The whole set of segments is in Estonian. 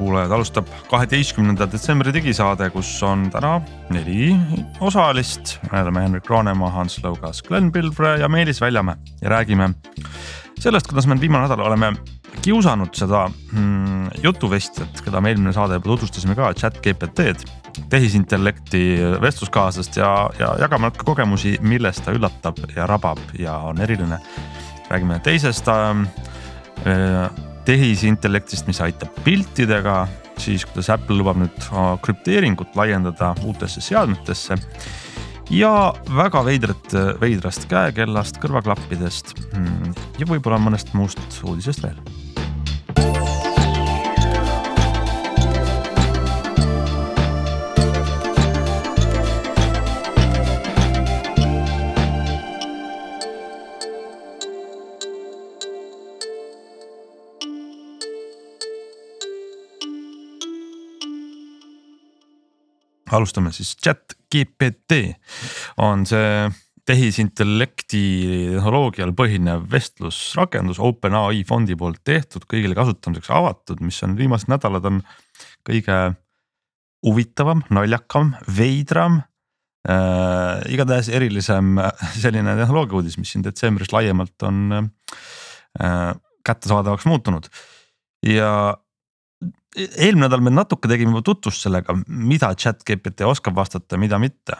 kuulajad, alustab kaheteistkümnenda detsembri digisaade, kus on täna neli osalist. me oleme Henrik Roonemaa, Hans Lõugas, Glen Pilvre ja Meelis Väljamäe ja räägime sellest, kuidas me viimane nädal oleme kiusanud seda mm, jutuvestjat, keda me eelmine saade juba tutvustasime ka, chat GPT-d, tehisintellekti vestluskaaslast ja, ja jagame natuke kogemusi, millest ta üllatab ja rabab ja on eriline. räägime teisest äh, tehisintellektist, mis aitab piltidega, siis kuidas Apple lubab nüüd krüpteeringut laiendada uutesse seadmetesse. ja väga veidrat, veidrast käekellast, kõrvaklappidest hmm, ja võib-olla mõnest muust uudisest veel alustame siis chat GPT on see tehisintellekti tehnoloogial põhinev vestlusrakendus OpenAI fondi poolt tehtud, kõigile kasutamiseks avatud, mis on viimased nädalad on kõige huvitavam, naljakam, veidram äh,. igatahes erilisem selline tehnoloogia uudis, mis siin detsembris laiemalt on äh, kättesaadavaks muutunud ja eelmine nädal me natuke tegime juba tutvust sellega, mida chat GPT oskab vastata, mida mitte.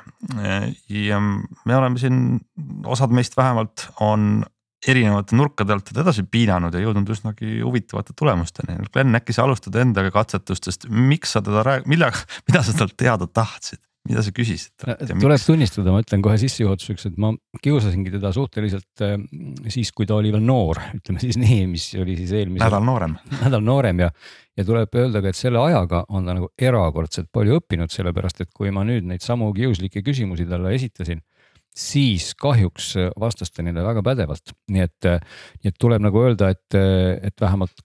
ja me oleme siin, osad meist vähemalt on erinevate nurkade alt teda edasi piinanud ja jõudnud üsnagi huvitavate tulemusteni. Glen, äkki sa alustad endaga katsetustest, miks sa teda rääg-, millega, mida sa talt teada tahtsid? Mida sa küsisid? tuleb tunnistada, ma ütlen kohe sissejuhatuseks, et ma kiusasingi teda suhteliselt äh, siis, kui ta oli veel noor, ütleme siis nii, mis oli siis eelmise. nädal noorem. nädal noorem ja, ja tuleb öelda ka, et selle ajaga on ta nagu erakordselt palju õppinud, sellepärast et kui ma nüüd neid samu kiuslikke küsimusi talle esitasin siis kahjuks vastas ta neile väga pädevalt, nii et, nii et tuleb nagu öelda, et, et vähemalt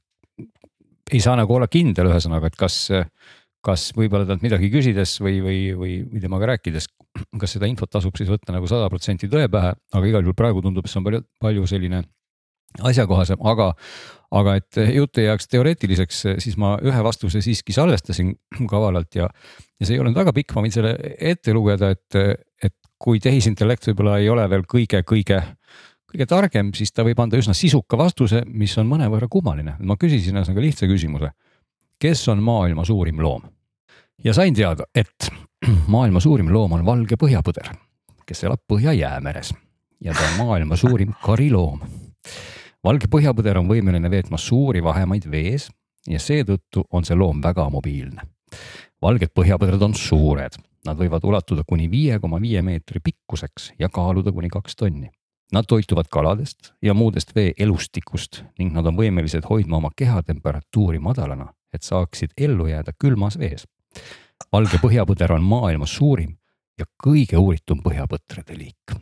ei saa nagu olla kindel, ühesõnaga, et kas kas võib-olla talt midagi küsides või, või, või, või temaga rääkides, kas seda infot tasub siis võtta nagu sada protsenti tõe pähe, aga igal juhul praegu tundub, et see on palju, palju selline asjakohasem, aga, aga et jutt ei jääks teoreetiliseks, siis ma ühe vastuse siiski salvestasin kavalalt ja, ja see ei olnud väga pikk, ma võin selle ette lugeda, et, et kui tehisintellekt võib-olla ei ole veel kõige, kõige kõige targem, siis ta võib anda üsna sisuka vastuse, mis on mõnevõrra kummaline. ma küsisin ühesõnaga lihtsa küsimuse. kes on maailma suurim loom? Ja sain teada, et maailma suurim loom on valge põhjapõder, kes elab Põhja-Jäämeres ja ta on maailma suurim kariloom. valge põhjapõder on võimeline veetma suuri vahemaid vees ja seetõttu on see loom väga mobiilne. valged põhjapõdrad on suured, nad võivad ulatuda kuni viie koma viie meetri pikkuseks ja kaaluda kuni kaks tonni. Nad toituvad kaladest ja muudest vee elustikust ning nad on võimelised hoidma oma kehatemperatuuri madalana, et saaksid ellu jääda külmas vees valge põhjapõder on maailma suurim ja kõige uuritum põhjapõtrade liik.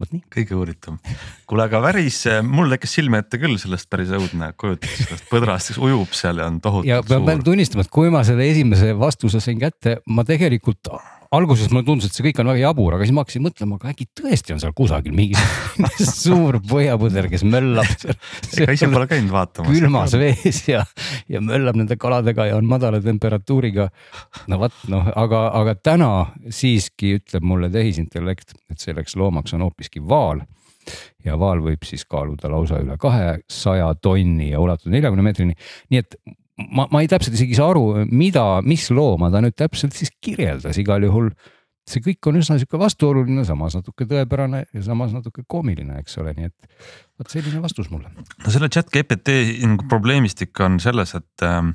vot nii. kõige uuritum, kuule, aga väris, mul tekkis silme ette küll sellest päris õudne kujutlus, sellest põdrast, kes ujub seal ja on tohutu ja suur. ja pean tunnistama, et kui ma selle esimese vastuse sain kätte, ma tegelikult alguses mulle tundus, et see kõik on väga jabur, aga siis ma hakkasin mõtlema, aga äkki tõesti on seal kusagil mingi suur põhjapõder, kes möllab seal. ega ise pole käinud vaatamas. külmas vees ja, ja möllab nende kaladega ja on madala temperatuuriga. no vot noh, aga, aga täna siiski ütleb mulle tehisintellekt, et selleks loomaks on hoopiski vaal ja vaal võib siis kaaluda lausa üle kahesaja tonni ja ulatuda neljakümne meetrini. nii et ma, ma ei täpselt isegi saa aru, mida, mis looma ta nüüd täpselt siis kirjeldas, igal juhul see kõik on üsna sihuke vastuoluline, samas natuke tõepärane ja samas natuke koomiline, eks ole, nii et vot selline vastus mulle. no selle chat GPT probleemistik on selles, et ähm,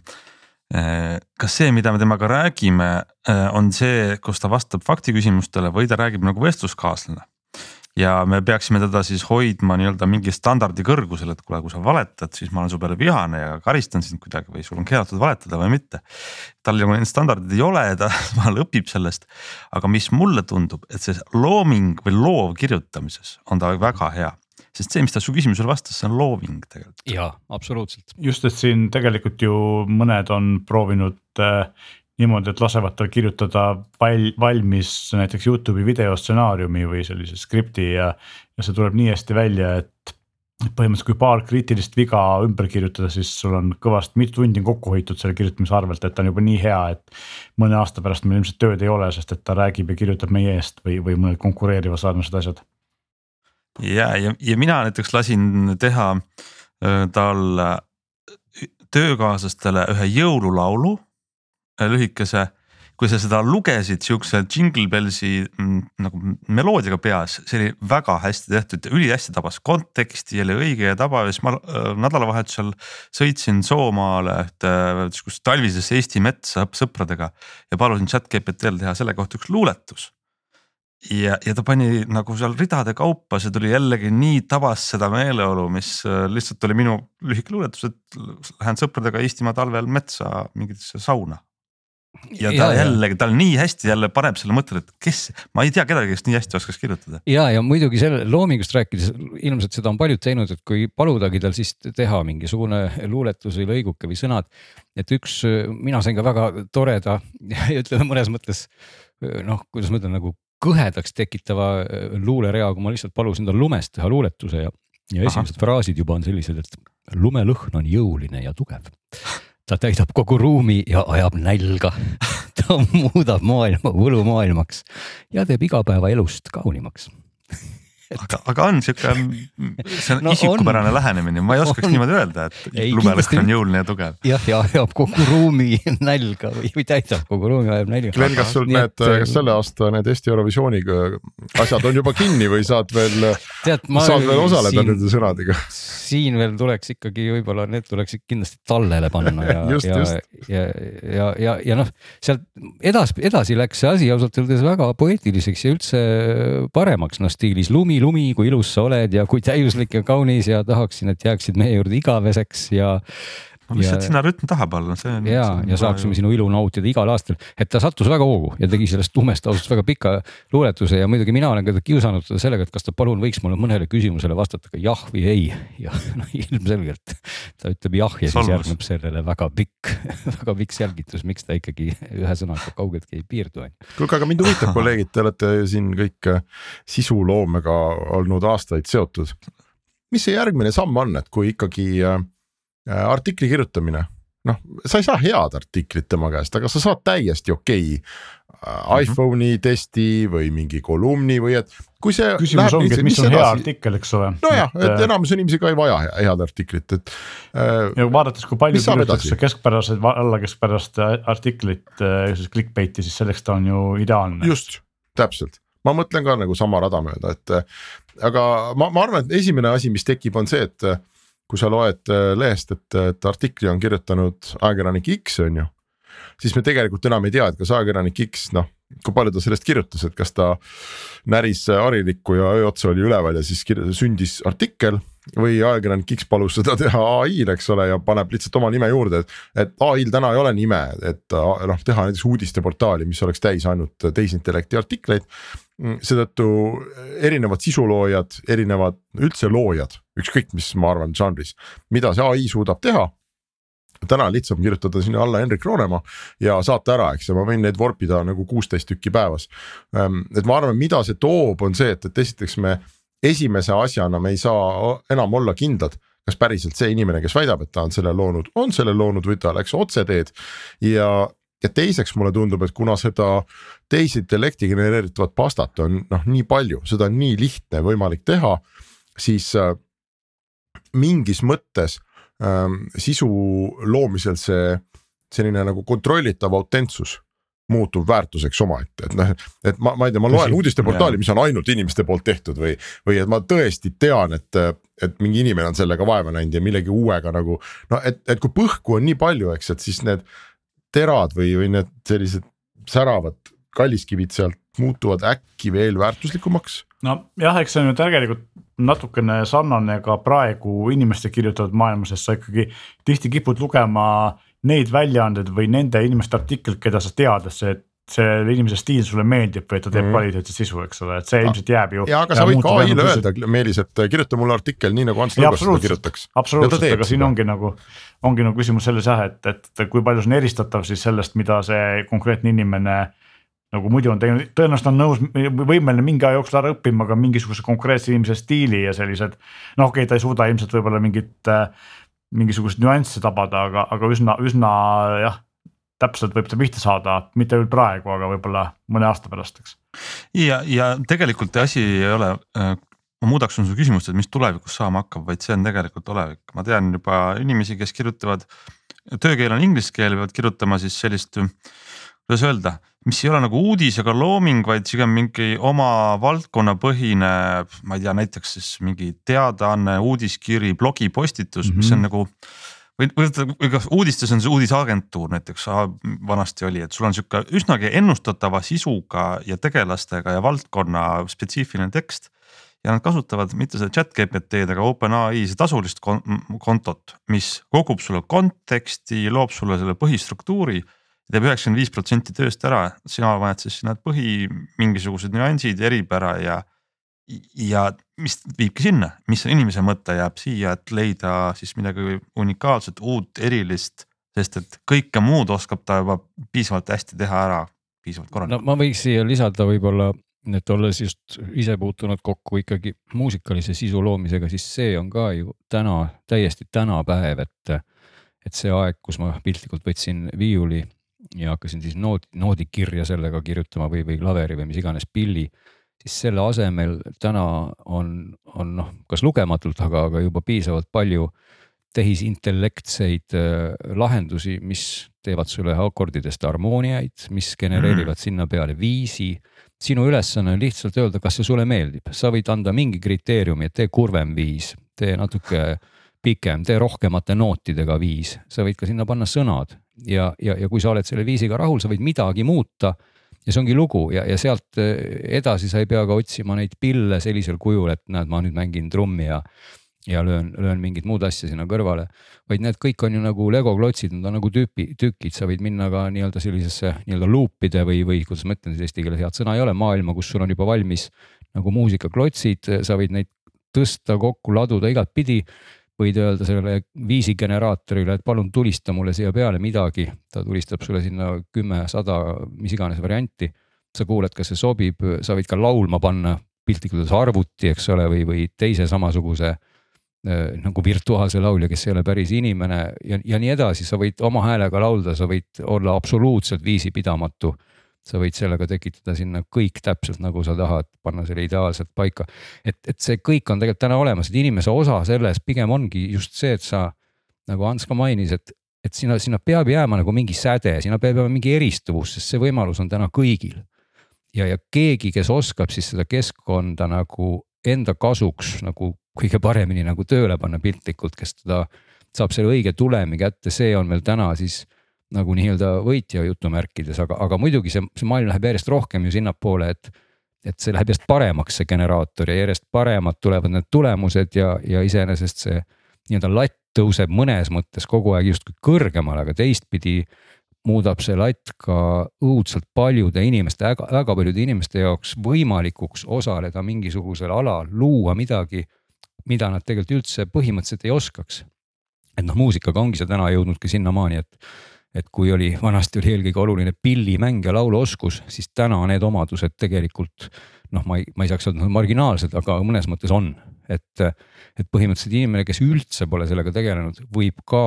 äh, kas see, mida me temaga räägime äh,, on see, kus ta vastab faktiküsimustele või ta räägib nagu vestluskaaslane ja me peaksime teda siis hoidma nii-öelda mingi standardi kõrgusel, et kuule, kui sa valetad, siis ma olen su peale vihane ja karistan sind kuidagi või sul on keelatud valetada või mitte. tal nagu need standardid ei ole, ta vahel õpib sellest, aga mis mulle tundub, et see looming või loov kirjutamises on ta väga hea sest see, mis ta su küsimusele vastas, see on looving tegelikult. jaa, absoluutselt. just, et siin tegelikult ju mõned on proovinud äh, niimoodi, et lasevad tal kirjutada val, valmis näiteks Youtube'i videostsenaariumi või sellise skripti ja. ja see tuleb nii hästi välja, et põhimõtteliselt, kui paar kriitilist viga ümber kirjutada, siis sul on kõvasti, mitu tundi on kokku hoitud selle kirjutamise arvelt, et ta on juba nii hea, et. mõne aasta pärast meil ilmselt tööd ei ole, sest et ta räägib ja kirjutab meie eest või, või mõned konkureerivad sarnased asjad ja, ja, ja mina näiteks lasin teha äh, tal äh, töökaaslastele ühe jõululaulu lühikese. kui sa seda lugesid siukse Jingle Bellsi mm, nagu meloodiaga peas, see oli väga hästi tehtud ülihästi tabas konteksti, oli õige ja tabav ja siis ma nädalavahetusel sõitsin Soomaale ühte sihukest talvisesse Eesti metsa sõpradega ja palusin chat GPT-l teha selle kohta üks luuletus ja, ja ta pani nagu seal ridade kaupa, see tuli jällegi nii tabas seda meeleolu, mis äh, lihtsalt oli minu lühike luuletus, et lähen sõpradega Eestimaa talvel metsa mingitesse sauna. Ja ta ja, jällegi, tal nii hästi jälle paneb selle mõtte, et kes, ma ei tea kedagi, kes nii hästi oskaks kirjutada. ja, ja muidugi selle loomingust rääkides ilmselt seda on paljud teinud, et kui paludagi tal siis teha mingisugune luuletus või lõiguke või sõnad. et üks, mina sain ka väga toreda ja ütleme mõnes mõttes noh, kuidas ma ütlen nagu kõhedaks tekitava äh, luulerea, kui ma lihtsalt palusin tal lumest teha luuletuse ja, ja esimesed Aha. fraasid juba on sellised, et lumelõhn on jõuline ja tugev. Ta täidab kogu ruumi ja ajab nälga. ta muudab maailma võlumaailmaks ja teeb igapäevaelust kaunimaks aga, aga on sihuke, see on no isikupärane on. lähenemine, ma ei oskaks on. niimoodi öelda, et lumelõhn on jõuline ja tugev. jah, ja ajab kogu ruumi nälga või, või täidab kogu ruumi, ajab nälga. Glen, kas sul Nii need, kas selle aasta need Eesti Eurovisiooniga asjad on juba kinni või saad veel, saad veel osaleda siin, nende sõnadega? siin veel tuleks ikkagi võib-olla need tuleks kindlasti tallele panna ja just, ja, ja, ja, ja, ja noh, sealt edasi, edasi läks see asi ausalt öeldes väga poeetiliseks ja üldse paremaks, noh stiilis lumi lumi, lumi, kui ilus sa oled ja kui täiuslik ja kaunis ja tahaksin, et jääksid meie juurde igaveseks ja no lihtsalt sinna rütm taha panna, see on. ja, ja saaksime ju... sinu ilu nautida igal aastal, et ta sattus väga hoogu ja tegi sellest lumest ausalt väga pika luuletuse ja muidugi mina olen ka kiusanud teda sellega, et kas ta palun võiks mulle mõnele küsimusele vastata ka jah või ei ja noh, ilmselgelt ta ütleb jah ja siis järgneb sellele väga pikk väga pikk selgitus, miks ta ikkagi ühe sõnaga kaugeltki ei piirdu on ju. kuulge, aga mind huvitab, kolleegid, te olete siin kõik äh, sisuloomega olnud aastaid seotud. mis see järgmine samm on, et kui ikkagi Äh, artikli kirjutamine, noh, sa ei saa head artiklit tema käest, aga sa saad täiesti okei okay äh, iPhone'i testi või mingi kolumni või et kui see. küsimus ongi, et mis on edasi... hea artikkel, eks ole. nojah, et äh, enamus inimesi ka ei vaja head artiklit, et äh,. ja vaadates, kui palju kirjutatakse keskpärased, alla keskpärast artiklit, siis clickbait'i, siis selleks ta on ju ideaalne. just, täpselt ma mõtlen ka nagu sama rada mööda, et aga ma, ma arvan, et esimene asi, mis tekib, on see, et kui sa loed äh, lehest, et, et artikli on kirjutanud ajakirjanik X on ju. siis me tegelikult enam ei tea, et kas ajakirjanik X noh, kui palju ta sellest kirjutas, et kas ta näris harilikku ja öö otsa oli üleval ja siis sündis artikkel. Või ajakirjanik X palus seda teha ai-l, eks ole, ja paneb lihtsalt oma nime juurde, et, et ai-l täna ei ole nime, et noh, teha näiteks uudisteportaali, mis oleks täis ainult tehisintellekti artikleid seetõttu erinevad sisuloojad, erinevad üldse loojad, ükskõik mis, ma arvan, žanris, mida see ai suudab teha täna on lihtsam kirjutada sinna alla Henrik Roonemaa ja saata ära, eks ja ma võin neid vorpida nagu kuusteist tükki päevas. Ehm, et ma arvan, mida see toob, on see, et, et esiteks me esimese asjana me ei saa enam olla kindlad, kas päriselt see inimene, kes väidab, et ta on selle loonud, on selle loonud või ta läks otseteed. ja, ja teiseks mulle tundub, et kuna seda tehisintellekti genereeritavat pastat on noh, nii palju, seda on nii lihtne võimalik teha, siis äh, mingis mõttes äh, sisu loomisel see selline nagu kontrollitav autentsus muutub väärtuseks omaette, et noh, et ma, ma ei tea, ma loen uudisteportaali, mis on ainult inimeste poolt tehtud või, või et ma tõesti tean, et, et mingi inimene on sellega vaeva näinud ja millegi uuega nagu no et, et kui põhku on nii palju, eks, et siis need terad või, või need sellised säravad kalliskivid sealt muutuvad äkki veel väärtuslikumaks? Nojah, eks see on ju tegelikult natukene sarnane ka praegu inimeste kirjutatud maailmas, sest sa ikkagi tihti kipud lugema neid väljaandeid või nende inimeste artikleid, keda sa tead, et see see inimese stiil sulle meeldib või ta teeb mm. kvaliteetset sisu, eks ole, et see ilmselt jääb ju. ja aga sa võid ka ai-le öelda, Meelis, et kirjuta mulle artikkel nii nagu Ants Lõõgas seda kirjutaks. absoluutselt, aga siin ongi nagu, ongi nagu küsimus selles jah, et, et kui palju see on eristatav siis sellest, mida see konkreetne inimene nagu muidu on teinud, tõenäoliselt on nõus, võimeline mingi aja jooksul ära õppima ka mingisuguse konkreetse inimese stiili ja sellised. noh, okei okay,, ta ei suuda ilmselt võib-olla mingit äh, mingisuguseid nüansse tabada, aga, aga üsna, üsna jah täpselt võib ta pihta saada, mitte küll praegu, aga võib-olla mõne aasta pärast, eks. ja, ja tegelikult asi ei ole, äh, ma muudaks su küsimust, et mis tulevikus saama hakkab, vaid see on tegelikult olevik, ma tean juba inimesi, kes kirjutavad. töökeel on inglise keel, peavad kirjutama siis sellist, kuidas öelda, mis ei ole nagu uudis ega looming, vaid pigem mingi oma valdkonnapõhine, ma ei tea, näiteks siis mingi teadaanne, uudiskiri, blogipostitus mm, -hmm. mis on mhm. nagu või, või, kas uudistes on see uudisagentuur näiteks vanasti oli, et sul on sihuke üsnagi ennustatava sisuga ja tegelastega ja valdkonna spetsiifiline tekst. ja nad kasutavad mitte seda chat GPT-d, aga OpenAI see tasulist kontot, mis kogub sulle konteksti, loob sulle selle põhistruktuuri teeb üheksakümmend viis protsenti tööst ära, sina paned siis sinna põhi mingisugused nüansid, eripära ja ja mis viibki sinna, mis inimese mõte jääb siia, et leida siis midagi unikaalset, uut, erilist, sest et kõike muud oskab ta juba piisavalt hästi teha ära, piisavalt korralikult. no ma võiks siia lisada võib-olla, et olles just ise puutunud kokku ikkagi muusikalise sisu loomisega, siis see on ka ju täna täiesti tänapäev, et, et see aeg, kus ma piltlikult võtsin viiuli ja hakkasin siis nood, noodikirja sellega kirjutama või, või klaveri või mis iganes pilli siis selle asemel täna on, on noh, kas lugematult, aga, aga juba piisavalt palju tehisintellektseid äh, lahendusi, mis teevad sulle akordidest harmooniaid, mis genereerivad mm. sinna peale viisi. sinu ülesanne on lihtsalt öelda, kas see sulle meeldib, sa võid anda mingi kriteeriumi, et tee kurvem viis, tee natuke pikem, tee rohkemate nootidega viis, sa võid ka sinna panna sõnad ja, ja, ja kui sa oled selle viisiga rahul, sa võid midagi muuta. Ja see ongi lugu. Ja, ja sealt eh, edasi sa ei pea ka otsima neid pille sellisel kujul, et näed, ma nüüd mängin trummi ja ja löön, löön mingit muud asja sinna kõrvale. vaid need kõik on ju nagu Lego klotsid, nad on nagu tüüpi, tükid, sa võid minna ka nii-öelda sellisesse nii-öelda loop'ide või, või kuidas ma ütlen, eesti keeles head sõna ei ole, maailma, kus sul on juba valmis nagu muusikaklotsid, sa võid neid tõsta kokku, laduda igatpidi võid öelda sellele viisi generaatorile, et palun tulista mulle siia peale midagi, ta tulistab sulle sinna kümme, sada, mis iganes varianti. sa kuuled, kas see sobib, sa võid ka laulma panna piltlikult öeldes arvuti, eks ole, või, või teise samasuguse äh, nagu virtuaalse laulja, kes ei ole päris inimene ja, ja nii edasi, sa võid oma häälega laulda, sa võid olla absoluutselt viisipidamatu sa võid sellega tekitada sinna kõik täpselt nagu sa tahad, panna selle ideaalselt paika. et, et see kõik on tegelikult täna olemas, et inimese osa selles pigem ongi just see, et sa nagu Ants ka mainis, et, et sinna, sinna peab jääma nagu mingi säde, sinna peab jääma mingi eristuvus, sest see võimalus on täna kõigil. ja, ja keegi, kes oskab siis seda keskkonda nagu enda kasuks nagu kõige paremini nagu tööle panna piltlikult, kes teda saab selle õige tulemi kätte, see on meil täna siis nagu nii-öelda võitja jutumärkides, aga, aga muidugi see, see maailm läheb järjest rohkem ju sinnapoole, et. et see läheb järjest paremaks, see generaator ja järjest paremad tulevad need tulemused ja, ja iseenesest see nii-öelda latt tõuseb mõnes mõttes kogu aeg justkui kõrgemale, aga teistpidi muudab see latt ka õudselt paljude inimeste, väga, paljude inimeste jaoks võimalikuks osaleda mingisugusel alal, luua midagi, mida nad tegelikult üldse põhimõtteliselt ei oskaks. et noh, muusikaga ongi see täna jõudnud ka sinnamaani, et et kui oli, vanasti oli eelkõige oluline pillimäng ja lauluoskus, siis täna need omadused tegelikult noh, ma ei, ma ei saaks öelda marginaalsed, aga mõnes mõttes on, et, et põhimõtteliselt inimene, kes üldse pole sellega tegelenud, võib ka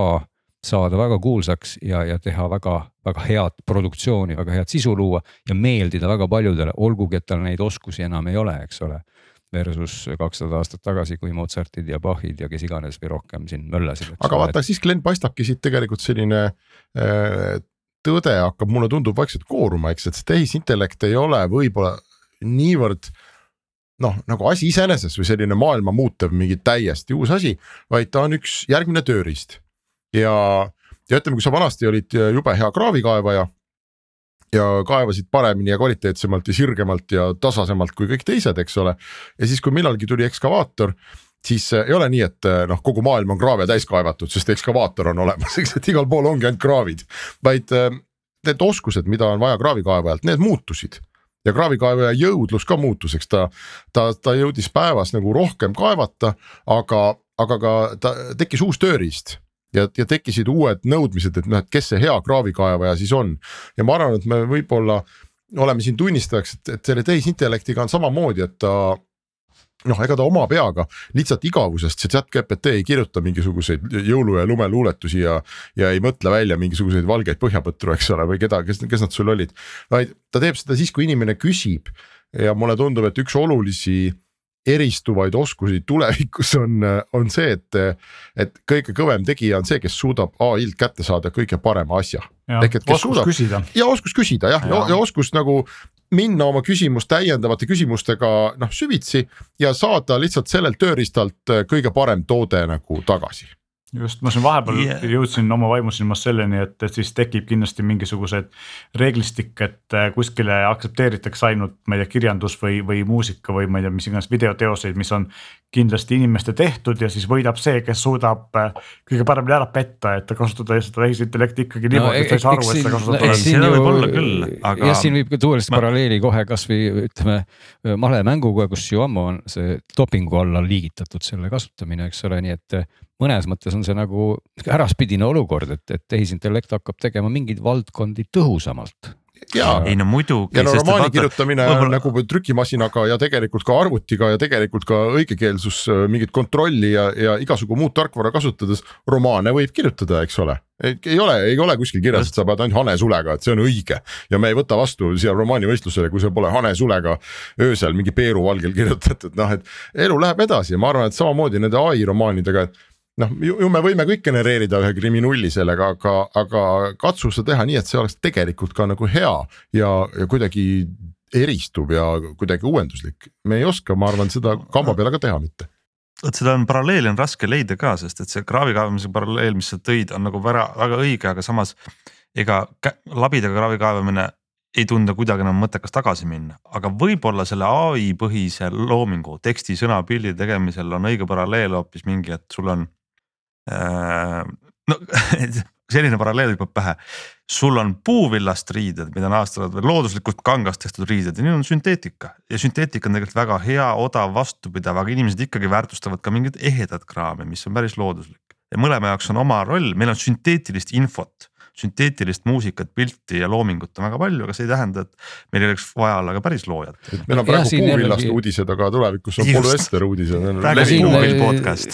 saada väga kuulsaks ja, ja teha väga-väga head produktsiooni, väga head sisu luua ja meeldida väga paljudele, olgugi et tal neid oskusi enam ei ole, eks ole versus kakssada aastat tagasi, kui Mozartid ja Bachid ja kes iganes või rohkem siin möllasid. aga vaata, siis Glen paistabki siit tegelikult selline äh, tõde hakkab, mulle tundub vaikselt kooruma, eks, et see tehisintellekt ei ole võib-olla niivõrd noh, nagu asi iseeneses või selline maailma muutev mingi täiesti uus asi, vaid ta on üks järgmine tööriist. ja, ja ütleme, kui sa vanasti olid jube hea kraavikaevaja ja kaevasid paremini ja kvaliteetsemalt ja sirgemalt ja tasasemalt kui kõik teised, eks ole. ja siis, kui millalgi tuli ekskavaator, siis äh, ei ole nii, et äh, noh, kogu maailm on kraave täis kaevatud, sest ekskavaator on olemas, eks, et igal pool ongi ainult kraavid. vaid äh, need oskused, mida on vaja kraavikaevajalt, need muutusid ja kraavikaevaja jõudlus ka muutus, eks ta, ta, ta jõudis päevas nagu rohkem kaevata, aga, aga ka ta tekkis uus tööriist ja, ja tekkisid uued nõudmised, et noh, et kes see hea kraavikaevaja siis on. ja ma arvan, et me võib-olla oleme siin tunnistajaks, et, et selle tehisintellektiga on samamoodi, et ta noh, ega ta oma peaga lihtsalt igavusest, see chat GPT ei kirjuta mingisuguseid jõulu ja lumeluuletusi ja. ja ei mõtle välja mingisuguseid valgeid põhjapõtru, eks ole, või keda, kes, kes nad sul olid. vaid ta teeb seda siis, kui inimene küsib ja mulle tundub, et üks olulisi eristuvaid oskusi tulevikus on, on see, et, et kõige kõvem tegija on see, kes suudab ai-lt kätte saada kõige parema asja. ehk et kes suudab küsida. ja oskus küsida jah ja. ja, ja oskus nagu minna oma küsimust täiendavate küsimustega noh süvitsi ja saada lihtsalt sellelt tööriistalt kõige parem toode nagu tagasi just, ma siin vahepeal yeah. jõudsin oma vaimusilmas selleni, et, et siis tekib kindlasti mingisugused reeglistik, et äh, kuskile aktsepteeritakse ainult, ma ei tea, kirjandus või, või muusika või ma ei tea, mis iganes videoteoseid, mis on kindlasti inimeste tehtud ja siis võidab see, kes suudab äh, kõige paremini ära petta, et kasutada seda tehisintellekti ikkagi niimoodi no,, et sa ei saa aru, et sa kasutad. ei, seda võib olla küll, aga. jah, siin võib ka tuua lihtsalt ma... paralleeli kohe kasvõi ütleme malemänguga, kus ju ammu on see dopingu alla liigitatud selle kasutamine, eks ole, nii et mõnes mõttes on see nagu äraspidine olukord, et, et tehisintellekt hakkab tegema mingeid valdkondi tõhusamalt ja, ei no muidugi. ja no romaani vaata, kirjutamine võibolla... on nagu trükimasinaga ja tegelikult ka arvutiga ja tegelikult ka õigekeelsus äh, mingit kontrolli ja, ja igasugu muud tarkvara kasutades romaane võib kirjutada, eks ole. ei ole, ei ole kuskil kirjas, et sa pead ainult hanesulega, et see on õige ja me ei võta vastu siia romaanivõistlusele, kui see pole hanesulega öösel mingi Peeru valgel kirjutatud, noh et elu läheb edasi ja ma arvan, et samamoodi nende ai romaanidega, et noh, ju me võime kõik genereerida ühe kriminulli sellega, aga, aga katsu seda teha nii, et see oleks tegelikult ka nagu hea ja, ja kuidagi eristub ja kuidagi uuenduslik. me ei oska, ma arvan, seda kamba peale ka teha mitte vot seda on paralleeli on raske leida ka, sest et see kraavi kaevamise paralleel, mis sa tõid, on nagu väga, väga õige, aga samas ega labidaga kraavi kaevamine ei tunda kuidagi enam mõttekas tagasi minna, aga võib-olla selle ai põhise loomingu teksti, sõna, pildi tegemisel on õige paralleel hoopis mingi, et sul on no selline paralleel hüppab pähe, sul on puuvillast riided, mida on aastaid veel looduslikult kangast tehtud riided ja nüüd on sünteetika. Ja sünteetika on tegelikult väga hea, odav, vastupidav, aga inimesed ikkagi väärtustavad ka mingit ehedat kraami, mis on päris looduslik. Ja mõlema jaoks on oma roll, meil on sünteetilist infot sünteetilist muusikat, pilti ja loomingut on väga palju, aga see ei tähenda, et meil ei oleks vaja olla ka päris loojad. meil on praegu puuvillast jällegi... uudised, aga tulevikus on polüester uudised.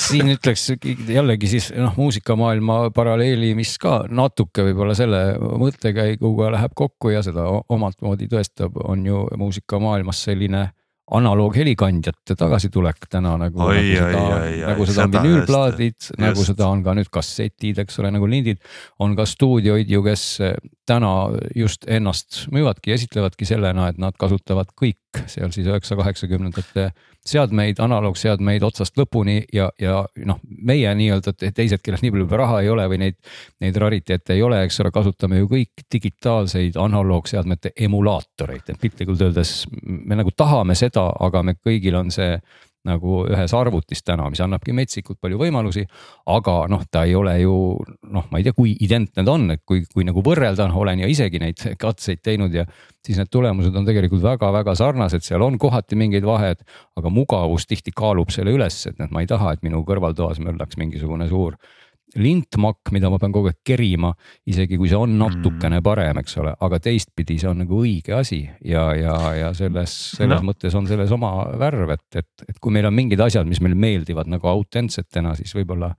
siin ütleks jällegi siis noh, muusikamaailma paralleeli, mis ka natuke võib-olla selle mõttekäiguga läheb kokku ja seda omalt moodi tõestab, on ju muusikamaailmas selline analooghelikandjate tagasitulek täna nagu, oi, nagu seda, oi, nagu seda on vinüülplaadid, nagu seda on ka nüüd kassetid, eks ole, nagu lindid. on ka stuudioid ju, kes täna just ennast müüvadki, esitlevadki sellena, et nad kasutavad kõik seal siis üheksa, kaheksakümnendate seadmeid, analoogseadmeid otsast lõpuni ja, ja noh, meie nii-öelda teised, kellel nii palju raha ei ole või neid, neid rariteete ei ole, eks ole, kasutame ju kõik digitaalseid analoogseadmete emulaatoreid, et piltlikult öeldes me nagu tahame seda, aga me kõigil on see nagu ühes arvutis täna, mis annabki metsikult palju võimalusi. aga noh, ta ei ole ju noh, ma ei tea, kui identne ta on, et kui, kui nagu võrrelda, noh, olen ja isegi neid katseid teinud ja siis need tulemused on tegelikult väga-väga sarnased, seal on kohati mingeid vahed, aga mugavus tihti kaalub selle üles, et noh, ma ei taha, et minu kõrvaltoas möllaks mingisugune suur lintmakk, mida ma pean kogu aeg kerima, isegi kui see on natukene mm. parem, eks ole, aga teistpidi see on nagu õige asi ja, ja, ja selles, selles no. mõttes on selles oma värv, et, et, et kui meil on mingid asjad, mis meile meeldivad nagu autentsetena, siis võib-olla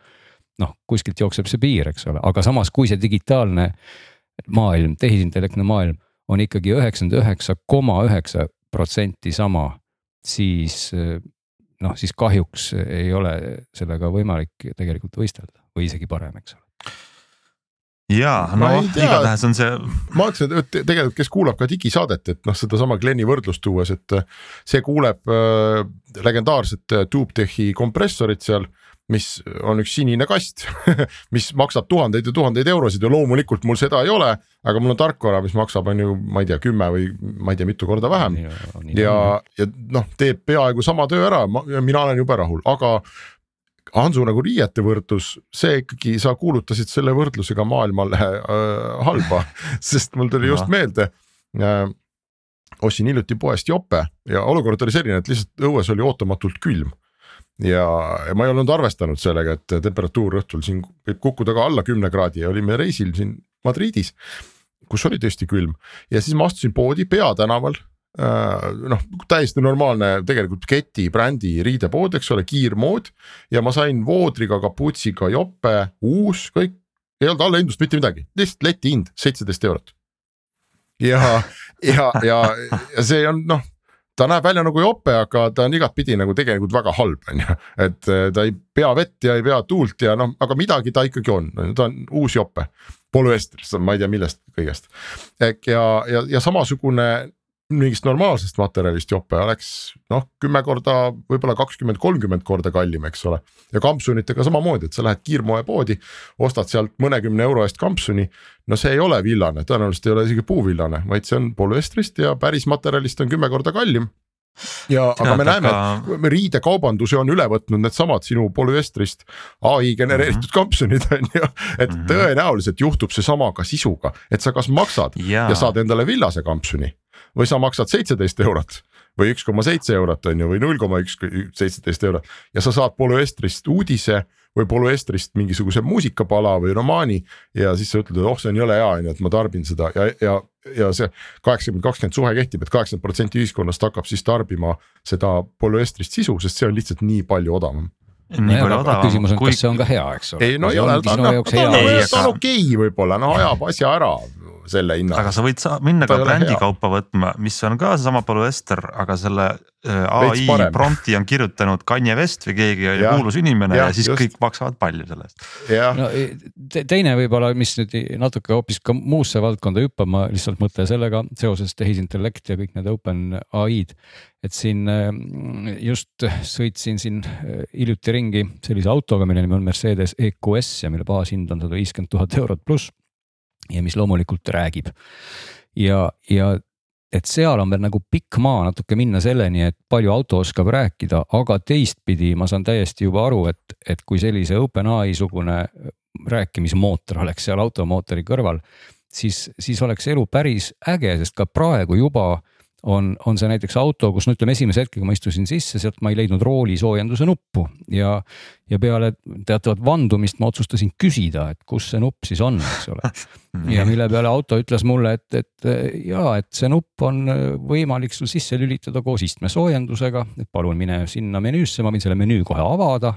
noh, kuskilt jookseb see piir, eks ole, aga samas, kui see digitaalne maailm, tehisintellektne maailm on ikkagi üheksakümmend üheksa koma üheksa protsenti sama, siis noh, siis kahjuks ei ole sellega võimalik tegelikult võistelda või isegi parem, eks ole ja no igatahes on see. ma ütlesin, et tegelikult, kes kuulab ka digisaadet, et noh, sedasama Glen'i võrdlust tuues, et see kuuleb äh, legendaarset TubeTechi kompressorit seal mis on üks sinine kast mis maksab tuhandeid ja tuhandeid eurosid ja loomulikult mul seda ei ole, aga mul on tarkvara, mis maksab, on ju, ma ei tea, kümme või ma ei tea, mitu korda vähem. ja, ja noh, teeb peaaegu sama töö ära, mina olen jube rahul, aga Hansu nagu riiete võrdlus, see ikkagi, sa kuulutasid selle võrdlusega maailmale äh, halba sest mul tuli just meelde äh,. ostsin hiljuti poest jope ja olukord oli selline, et lihtsalt õues oli ootamatult külm ja, ma ei olnud arvestanud sellega, et temperatuur õhtul siin võib kukkuda ka alla kümne kraadi ja olime reisil siin Madridis, kus oli tõesti külm ja siis ma astusin poodi peatänaval noh, täiesti normaalne tegelikult keti brändi riidepood, eks ole, kiirmood ja ma sain voodriga, kaputsiga jope, uus, kõik, ei olnud allahindlust mitte midagi, lihtsalt leti hind seitseteist eurot. ja, ja, ja, ja see on noh ta näeb välja nagu jope, aga ta on igatpidi nagu tegelikult väga halb, on ju. et eh, ta ei pea vett ja ei pea tuult ja noh, aga midagi ta ikkagi on, ta on uus jope. polüestrist, ma ei tea, millest kõigest. ja, ja, ja samasugune mingist normaalsest materjalist jope oleks noh, kümme korda, võib-olla kakskümmend, kolmkümmend korda kallim, eks ole. ja kampsunitega samamoodi, et sa lähed kiirmoepoodi, ostad sealt mõnekümne euro eest kampsuni. no see ei ole villane, tõenäoliselt ei ole isegi puuvillane, vaid see on polüestrist ja päris materjalist on kümme korda kallim ja aga me näeme et riidekaubanduse on üle võtnud needsamad sinu polüestrist ai genereeritud mm -hmm. kampsunid on ju. et -hmm. tõenäoliselt juhtub seesama ka sisuga, et sa kas maksad ja, ja saad endale villase kampsuni või sa maksad seitseteist eurot või üks koma seitse eurot on ju või null koma üks seitseteist eurot ja sa saad polüestrist uudise või polüestrist mingisuguse muusikapala või romaani ja siis sa ütled, et oh, see on jõle hea on ju, et ma tarbin seda ja, ja, ja see kaheksakümmend, kakskümmend suhe kehtib et, et kaheksakümmend protsenti ühiskonnast hakkab siis tarbima seda polüestrist sisu, sest see on lihtsalt nii palju odavam nii palju odavam. küsimus on kui..., kas see on ka hea, eks ole. ei no ei ole, ta on okei okay, võib-olla, no ajab asja ära selle hinnaga. aga sa võid sa minna ka brändikaupa võtma, mis on ka seesama polüester, aga selle äh, ai prompti on kirjutanud Kanye West või keegi ja, kuulus inimene ja, ja siis just. kõik maksavad palju selle eest. no te, teine võib-olla, mis nüüd natuke hoopis ka muusse valdkonda hüppab, ma lihtsalt mõtlen sellega seoses tehisintellekt ja kõik need open ai-d. et siin äh, just sõitsin siin äh, hiljuti ringi sellise autoga, mille nimi on Mercedes EQS ja mille baashind on sada viiskümmend tuhat eurot pluss ja mis loomulikult räägib. ja, ja et seal on veel nagu pikk maa natuke minna selleni, et palju auto oskab rääkida, aga teistpidi ma saan täiesti juba aru, et, et kui sellise OpenAI sugune rääkimismootor oleks seal automootori kõrval, siis, siis oleks elu päris äge, sest ka praegu juba on, on see näiteks auto, kus no ütleme, esimese hetkega ma istusin sisse, sealt ma ei leidnud roolisoojenduse nuppu ja, ja peale teatavat vandumist ma otsustasin küsida, et kus see nupp siis on, eks ole. ja mille peale auto ütles mulle, et, et ja, et see nupp on võimalik sul sisse lülitada koos istmesoojendusega, et palun mine sinna menüüsse, ma võin selle menüü kohe avada.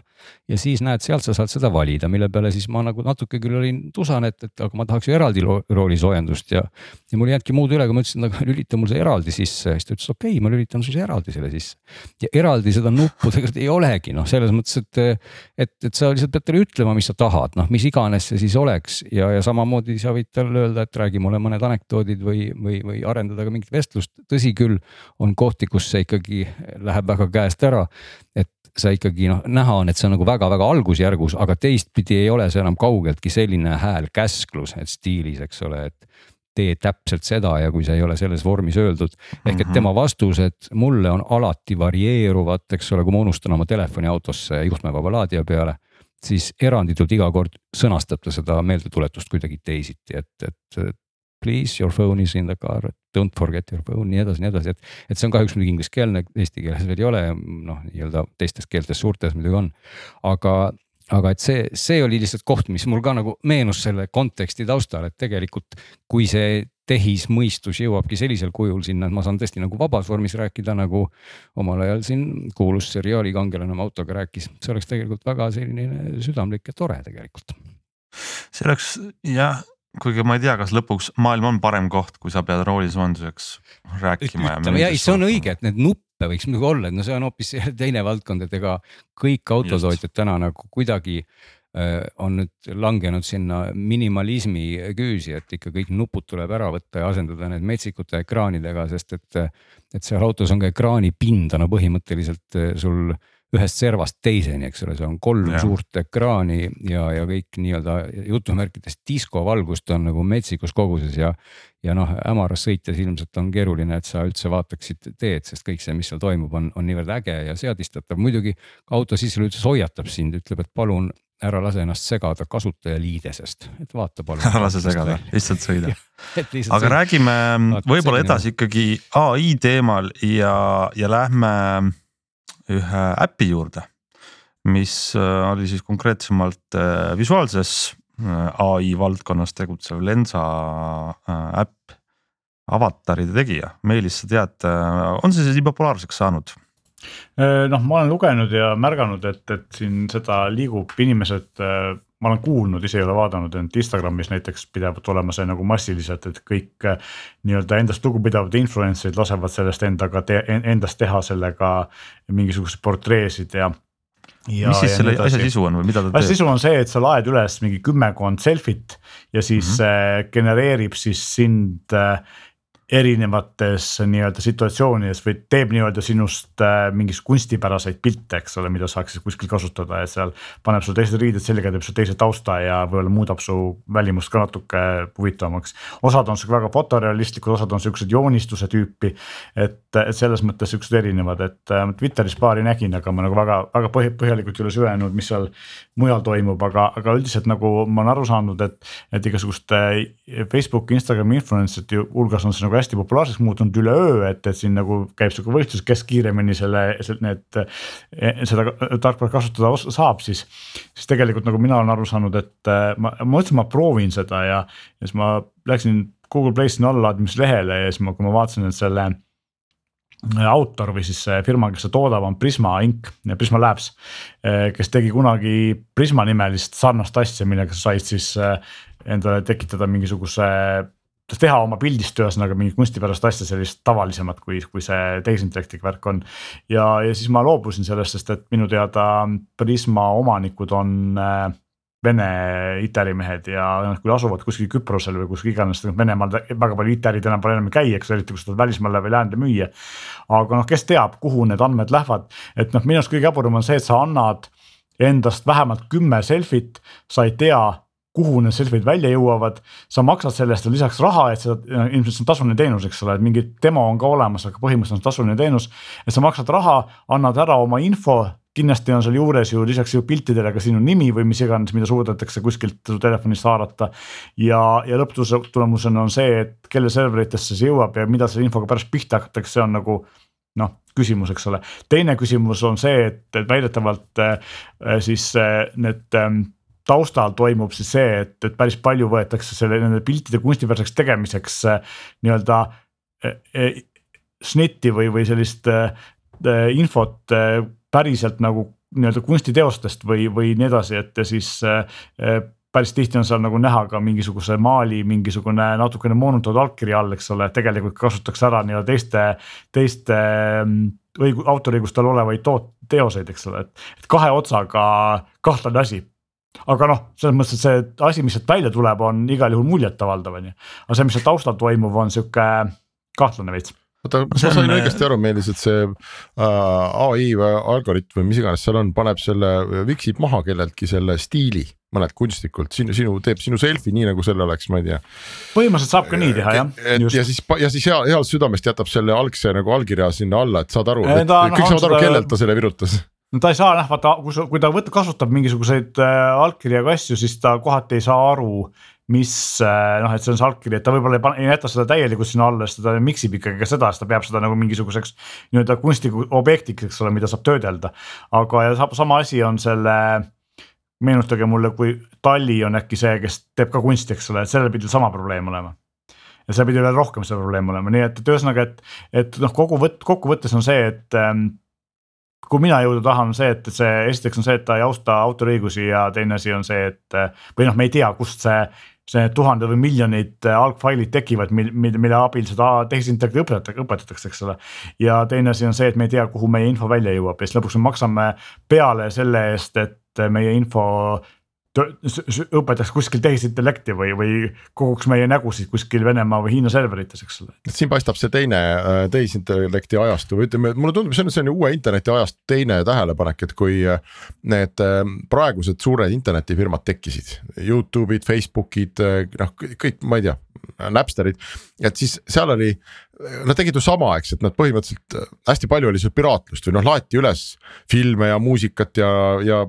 ja siis näed, sealt sa saad seda valida, mille peale siis ma nagu natuke küll olin tusane, et, et aga ma tahaks ju eraldi roolisoojendust ja. ja mul ei jäänudki muud üle, kui ma ütlesin, aga lülita mul see eraldi sisse, siis ta ütles okei okay,, ma lülitan sulle eraldi selle sisse. ja eraldi seda nuppu tegelikult ei olegi noh, selles mõttes, et et, et sa lihtsalt pead talle ütlema, mis sa tahad, noh, mis iganes see siis oleks ja, ja samamoodi sa võid talle öelda, et räägi mulle mõned anekdoodid või, või, või arendada ka mingit vestlust. tõsi küll, on kohti, kus see ikkagi läheb väga käest ära. et sa ikkagi noh, näha on, et see on nagu väga-väga algusjärgus, aga teistpidi ei ole see enam kaugeltki selline hääl käsklus, et stiilis, eks ole, et tee täpselt seda ja kui see ei ole selles vormis öeldud. ehk et mhm. tema vastused mulle on alati varieeruvad, eks ole, kui ma unustan oma telefoni autosse juhtmevaba laadija peale siis eranditult iga kord sõnastab ta seda meeldetuletust kuidagi teisiti, et, et please your phone is in the car, don't forget your phone, nii edasi, nii edasi, et. et see on kahjuks muidugi ingliskeelne, eesti keeles veel ei ole, noh, nii-öelda teistes keeltes suurtes muidugi on. aga, aga et see, see oli lihtsalt koht, mis mul ka nagu meenus selle konteksti taustal, et tegelikult kui see tehismõistus jõuabki sellisel kujul sinna, et ma saan tõesti nagu vabas vormis rääkida, nagu omal ajal siin kuulus seriaali kangelane oma autoga rääkis, see oleks tegelikult väga selline südamlik ja tore tegelikult. see oleks jah, kuigi ma ei tea, kas lõpuks maailm on parem koht, kui sa pead roolisoojenduseks rääkima. ja see on õige, et need nuppe võiks muidugi olla, et no see on hoopis teine valdkond, et ega kõik autotootjad täna nagu kuidagi äh, on nüüd langenud sinna minimalismi küüsi, et ikka kõik nupud tuleb ära võtta ja asendada need metsikute ekraanidega, sest et, et seal autos on ka ekraani pinda no põhimõtteliselt äh, sul ühest servast teiseni, eks ole, see on kolm ja. suurt ekraani ja, ja kõik nii-öelda jutumärkides diskovalgust on nagu metsikus koguses ja. ja noh, hämaras sõites ilmselt on keeruline, et sa üldse vaataksid teed, sest kõik see, mis seal toimub, on, on niivõrd äge ja seadistatav. muidugi auto sissejuhatus hoiatab sind, ütleb, et palun ära lase ennast segada kasutajaliidesest, et vaata palun. ära lase segada, lihtsalt sõida aga sõida. räägime võib-olla edasi ikkagi ai teemal ja, ja lähme ühe äpi juurde, mis äh, oli siis konkreetsemalt äh, visuaalses äh, ai valdkonnas tegutsev Lensa äpp. avataride tegija, Meelis, sa tead, on see siis nii populaarseks saanud? noh, ma olen lugenud ja märganud, et, et siin seda liigub inimesed, ma olen kuulnud, ise ei ole vaadanud, et Instagramis näiteks pidevalt olema see nagu massiliselt, et kõik nii-öelda endast lugupidavad influencer'id lasevad sellest endaga te,, endast teha sellega mingisuguseid portreesid ja Ja, mis siis selle asja sisu on või mida ta teeb? asja sisu on see, et sa laed üles mingi kümmekond selfit ja siis mm -hmm. genereerib siis sind äh, erinevates nii-öelda situatsioonides või teeb nii-öelda sinust äh, mingis kunstipäraseid pilte, eks ole, mida saaks siis kuskil kasutada, et seal. paneb sul teised riided selga, teeb sul teise tausta ja võib-olla muudab su välimust ka natuke huvitavamaks. osad on sihuke väga fotorealistlikud, osad on siuksed joonistuse tüüpi. et, et selles mõttes siuksed erinevad, et äh, Twitteris paari nägin, aga ma nagu väga, väga põhjalikult ei ole süvenenud, mis seal mujal toimub, aga, aga üldiselt nagu ma olen aru saanud, et, et igasuguste Facebooki, Instagrami influencer'ite hulgas on see nagu hästi populaarseks muutunud üleöö, et, et siin nagu käib sihuke võistlus, kes kiiremini selle, need, seda tarkvara kasutada saab, siis. siis tegelikult nagu mina olen aru saanud, et ma, ma mõtlesin, ma proovin seda ja, ja siis ma läksin Google Play sinna allalaadimislehele ja siis ma, kui ma vaatasin, et selle autor või siis firma, kes seda toodab, on Prisma Inc, Prisma Labs. kes tegi kunagi Prisma nimelist sarnast asja, millega sa said siis endale tekitada mingisuguse teha oma pildist ühesõnaga mingit kunstipärast asja, sellist tavalisemat, kui, kui see tehisintellektiga värk on. ja, ja siis ma loobusin sellest, sest et minu teada Prisma omanikud on äh, Vene IT-ärimehed ja noh, kui asuvad kuskil Küprosel või kus iganes, Venemaal väga palju enam pole enam ei käi, eks eriti kui sa tahad välismaale või läände müüa. aga noh, kes teab, kuhu need andmed lähevad, et noh, minu arust kõige jaburam on see, et sa annad endast vähemalt kümme selfit, sa ei tea kuhu need selfid välja jõuavad, sa maksad selle eest lisaks raha, et seda, ilmselt see on tasuline teenus, eks ole, et mingi demo on ka olemas, aga põhimõtteliselt on tasuline teenus. et sa maksad raha, annad ära oma info, kindlasti on seal juures ju lisaks ju piltidele ka sinu nimi või mis iganes, mida suudetakse kuskilt su telefonist haarata. ja, ja lõpptulemusena on see, et kelle serveritesse see jõuab ja mida selle infoga pärast pihta hakatakse, see on nagu noh, küsimus, eks ole. teine küsimus on see, et, et väidetavalt äh, siis äh, need äh, taustal toimub siis see, et, et päris palju võetakse selle nende piltide kunstipäraseks tegemiseks äh, nii-öelda äh, äh, snitti või, või sellist infot päriselt nagu nii-öelda kunstiteostest või, või nii edasi, et siis päris tihti on seal nagu näha ka mingisuguse maali mingisugune natukene moonutatud allkiri all, eks ole, tegelikult kasutatakse ära nii-öelda teiste, teiste mm, õigu-, autoriõigustel olevaid toot-, teoseid, eks ole, et, et kahe otsaga kahtlane asi aga noh, selles mõttes, et see asi, mis sealt välja tuleb, on igal juhul muljetavaldav, on ju. aga see, mis seal taustal toimub, on sihuke kahtlane veits oota, kas ma sain õigesti aru, Meelis, et see äh, ai või algoritm või mis iganes seal on, paneb selle, viksib maha kelleltki selle stiili mõned kunstlikult sinu, sinu teeb sinu selfie nii nagu selle oleks, ma ei tea. põhimõtteliselt saab ka nii teha jah. ja siis, ja siis hea, heast südamest jätab selle algse nagu allkirja sinna alla, et saad aru, kõik no, saavad aru, kellelt ta selle virutas no ta ei saa noh, vaata, kui, kui ta võtab, kasutab mingisuguseid äh, allkirjaga asju, siis ta kohati ei saa aru, mis äh, noh, et see on see allkiri, et ta võib-olla ei, ei jäta seda täielikult sinna alla, sest ta mix ib ikkagi ka seda, sest ta peab seda nagu mingisuguseks nii-öelda kunstliku objektiks, eks ole, mida saab töödelda. aga ja sama asi on selle, meenutage mulle, kui Tali on äkki see, kes teeb ka kunsti, eks ole, et sellel pidi sama probleem olema ja seal pidi veel rohkem see probleem olema, nii et, et ühesõnaga, et, et noh, kokkuvõtt, kokkuvõttes on see, et ähm, kuhu mina jõuda tahan, on see, et see esiteks on see, et ta ei austa autoriõigusi ja teine asi on see, et või noh, me ei tea, kust see see tuhanded või miljonid algfailid tekivad, mil, mil, mille abil seda tehisintellekti õpetatakse, õpetatakse, eks ole. ja teine asi on see, et me ei tea, kuhu meie info välja jõuab ja siis lõpuks me maksame peale selle eest, et meie info õpetaks kuskil tehisintellekti või, või koguks meie nägusid kuskil Venemaa või Hiina serverites, eks ole. siin paistab see teine äh, tehisintellekti ajastu või ütleme, mulle tundub, see on selline uue interneti ajastu teine tähelepanek, et kui äh, need äh, praegused suured internetifirmad tekkisid, Youtube'id, Facebook'id, noh kõik, ma ei tea, Napsterid, et siis seal oli nad tegid ju sama, eks, et nad põhimõtteliselt äh, hästi palju oli seal piraatlust või noh, laeti üles filme ja muusikat ja, ja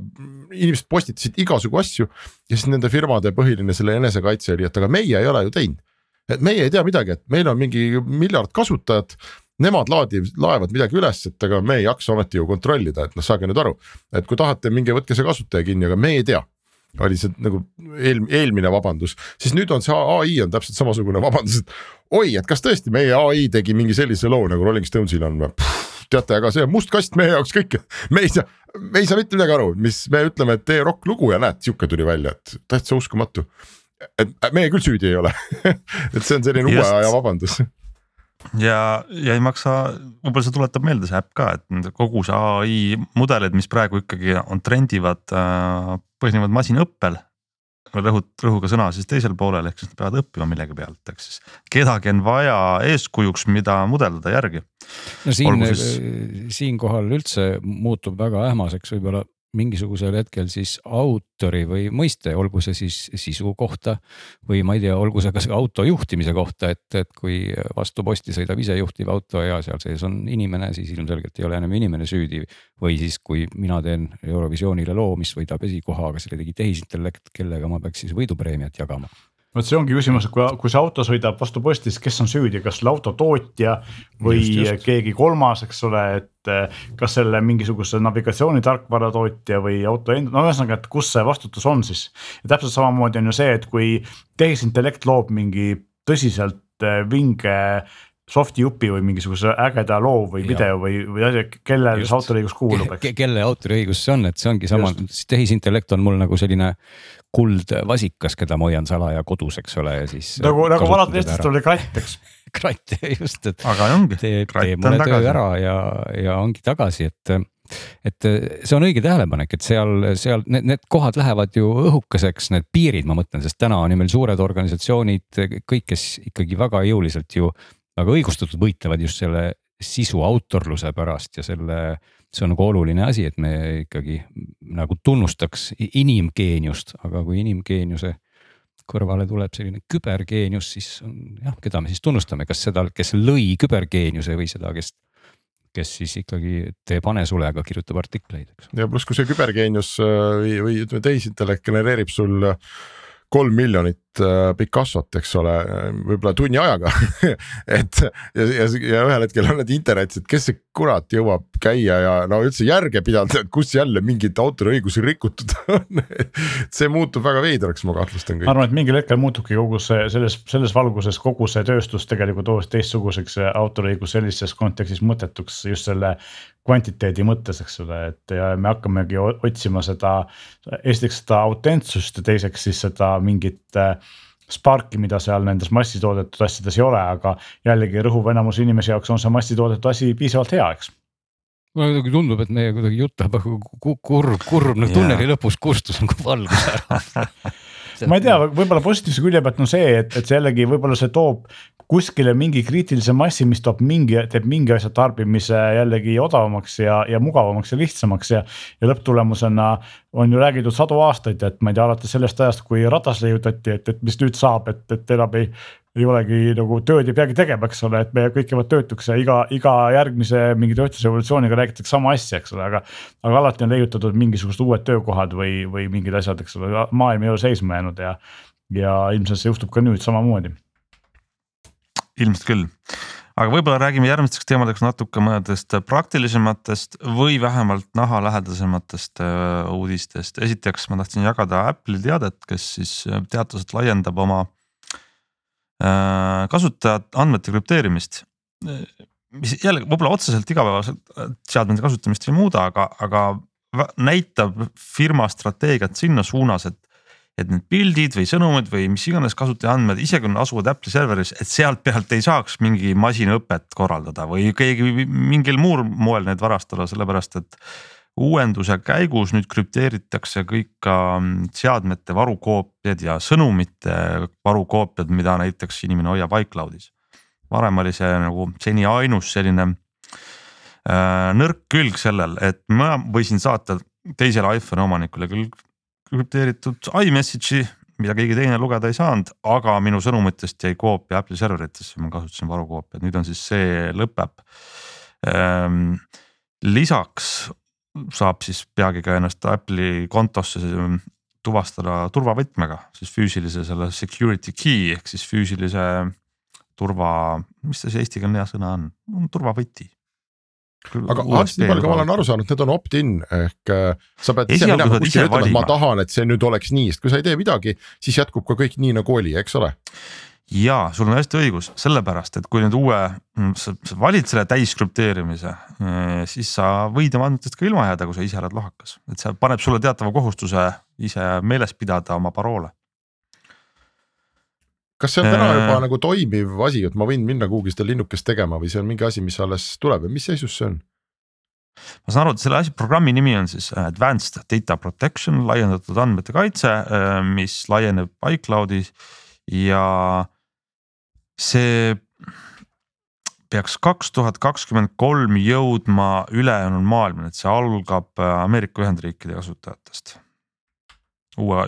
inimesed postitasid igasugu asju. ja siis nende firmade põhiline selle enesekaitse oli, et aga meie ei ole ju teinud. et meie ei tea midagi, et meil on mingi miljard kasutajat. Nemad laadivad, laevad midagi üles, et aga me ei jaksa ometi ju kontrollida, et noh, saage nüüd aru, et kui tahate, minge võtke see kasutaja kinni, aga me ei tea oli see nagu eel, eelmine vabandus, siis nüüd on see ai on täpselt samasugune vabandus, et oi, et kas tõesti meie ai tegi mingi sellise loo nagu Rolling Stonesil on või? teate, aga see on must kast meie jaoks kõik, me ei saa, me ei saa mitte midagi aru, mis me ütleme, et tee rokk lugu ja näed, sihuke tuli välja, et täitsa uskumatu. et meie küll süüdi ei ole. Et see on selline uue aja vabandus ja, ja ei maksa, võib-olla see tuletab meelde see äpp ka, et kogu see ai mudelid, mis praegu ikkagi on trendivad, äh, põhinevad masinõppel rõhut-, rõhuga sõna siis teisel poolel, ehk siis nad peavad õppima millegi pealt, ehk siis kedagi on vaja eeskujuks, mida mudeldada järgi. no siin, siinkohal üldse muutub väga ähmaseks võib-olla mingisugusel hetkel siis autori või mõiste, olgu see siis sisu kohta või ma ei tea, olgu see kas auto juhtimise kohta, et, et kui vastu posti sõidab isejuhtiv auto ja seal sees on inimene, siis ilmselgelt ei ole enam inimene süüdi. või siis, kui mina teen Eurovisioonile loo, mis võidab esikoha, aga selle tegi tehisintellekt, kellega ma peaks siis võidupreemiat jagama vot see ongi küsimus, et kui, kui see auto sõidab vastu posti, siis kes on süüdi, kas selle auto tootja või just, just. keegi kolmas, eks ole, et eh, kas selle mingisuguse navigatsioonitarkvara tootja või auto enda, no ühesõnaga, et kus see vastutus on siis. ja täpselt samamoodi on ju see, et kui tehisintellekt loob mingi tõsiselt eh, vinge soft'i jupi või mingisuguse ägeda loo või video ja. või, või asja, kellele see autoriõigus kuulub, eks Ke. kelle autoriõigus see on, et see ongi sama, tehisintellekt on mul nagu selline kuldvasikas, keda ma hoian salaja kodus, eks ole, ja siis. nagu, nagu vanad eestlastel oli kratt, eks kratt, just, et. teeb, teeb mulle töö ära ja, ja ongi tagasi, et et see on õige tähelepanek, et seal, seal need, need kohad lähevad ju õhukeseks, need piirid, ma mõtlen, sest täna on ju meil suured organisatsioonid, kõik, kes ikkagi väga jõuliselt ju väga õigustatult võitlevad just selle sisu autorluse pärast ja selle see on nagu oluline asi, et me ikkagi nagu tunnustaks inimgeeniust, aga kui inimgeeniuse kõrvale tuleb selline kübergeenius, siis on jah, keda me siis tunnustame, kas seda, kes lõi kübergeeniuse või seda, kes kes siis ikkagi teeb hanesulega, kirjutab artikleid, eks. ja pluss, kui see kübergeenius äh, või, või ütleme, tehisintellekt genereerib sul kolm miljonit Picassot, eks ole, võib-olla tunni ajaga et ja, ja, ja ühel hetkel on need internetis, et kes see kurat jõuab käia ja no üldse järge pidada, et kus jälle mingeid autoriõigusi rikutud on see muutub väga veidraks, ma kahtlustan. ma arvan, et mingil hetkel muutubki kogu see selles, selles valguses kogu see tööstus tegelikult hoopis teistsuguseks, autoriõigus sellises kontekstis mõttetuks just selle kvantiteedi mõttes, eks ole, et ja me hakkamegi otsima seda, esiteks seda autentsust ja teiseks siis seda mingit äh, sparki, mida seal nendes massitoodetud asjades ei ole, aga jällegi rõhuv enamus inimese jaoks on see massitoodetud asi piisavalt hea, eks. Mulle kuidagi tundub, et meie kuidagi jutt läheb kurb, kurb nagu tunneli lõpus kustus nagu valgus ära. Ma ei tea, võib-olla positiivse külje pealt on see, et, et see jällegi võib-olla see toob kuskile mingi kriitilise massi, mis toob mingi, teeb mingi asja tarbimise jällegi odavamaks ja, ja mugavamaks ja lihtsamaks ja. ja lõpptulemusena on ju räägitud sadu aastaid, et ma ei tea, alates sellest ajast, kui ratas leiutati, et, et mis nüüd saab, et, et enam ei ei olegi nagu tööd ei peagi tegema, eks ole, et me kõik jäävad töötuks ja iga, iga järgmise mingi tööstusrevolutsiooniga räägitakse sama asja, eks ole, aga. aga alati on leiutatud mingisugused uued töökohad või, või mingid asjad, eks ole, maailm ei ole seisma jäänud ja. ja ilmselt see juhtub ka nüüd samamoodi ilmselt küll, aga võib-olla räägime järgmisteks teemadeks natuke mõnedest praktilisematest või vähemalt nahalähedasematest äh, uudistest. esiteks ma tahtsin jagada Apple'i teadet, kes siis äh, teatas, et laiendab oma äh, kasutajate andmete krüpteerimist. mis jälle võib-olla otseselt igapäevaselt seadmete kasutamist ei muuda, aga, aga näitab firma strateegiat sinna suunas, et et need pildid või sõnumid või mis iganes kasutaja andmed, isegi kui nad asuvad Apple'i serveris, et sealt pealt ei saaks mingi masinõpet korraldada või keegi mingil muul moel neid varastada, sellepärast et uuenduse käigus nüüd krüpteeritakse kõik ka mm, seadmete varukoopiad ja sõnumite varukoopiad, mida näiteks inimene hoiab iCloudis. varem oli see nagu seni ainus selline äh, nõrk külg sellel, et ma võisin saata teisele iPhone'i omanikule küll krüpteeritud iMessage'i, mida keegi teine lugeda ei saanud, aga minu sõnumitest jäi koopia Apple'i serveritesse, ma kasutasin varukoopiat, nüüd on siis see lõpeb ähm,. lisaks saab siis peagi ka ennast Apple'i kontosse tuvastada turvavõtmega, siis füüsilise selle security key ehk siis füüsilise turva, mis see eestikeelne hea sõna on, turvavõti. Aga nii palju kui ma olen aru saanud, need on opt-in ehk äh, sa pead ise minema kuskile ütlema, et ma tahan, et see nüüd oleks nii, sest kui sa ei tee midagi, siis jätkub ka kõik nii nagu oli, eks ole. Ja sul on hästi õigus, sellepärast et kui nüüd uue, mm, sa valid selle täiskrüpteerimise, eh, siis sa võid oma andmetest ka ilma jääda, kui sa ise oled lohakas, et see paneb sulle teatava kohustuse ise meeles pidada oma paroole. Kas see on täna juba äh, nagu toimiv asi, et ma võin minna kuhugi seda linnukest tegema või see on mingi asi, mis alles tuleb ja mis seisus see on? ma saan aru, et selle asja programmi nimi on siis Advanced Data Protection, laiendatud andmete kaitse, äh, mis laieneb iCloudis ja see peaks kaks tuhat kakskümmend kolm jõudma ülejäänud maailmani, et see algab Ameerika Ühendriikide kasutajatest. Uue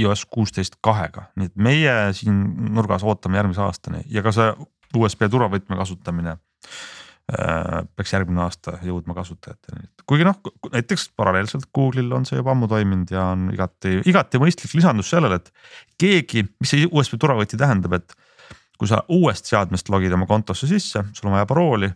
iOS kuusteist kahega, nii et meie siin nurgas ootame järgmise aastani ja ka see USB turvavõtme kasutamine äh, peaks järgmine aasta jõudma kasutajateni, kuigi noh, näiteks paralleelselt Google'il on see juba ammu toiminud ja on igati, igati mõistlik lisandus sellele, et keegi, mis see USB turvavõti tähendab, et kui sa uuest seadmest logid oma kontosse sisse, sul on vaja parooli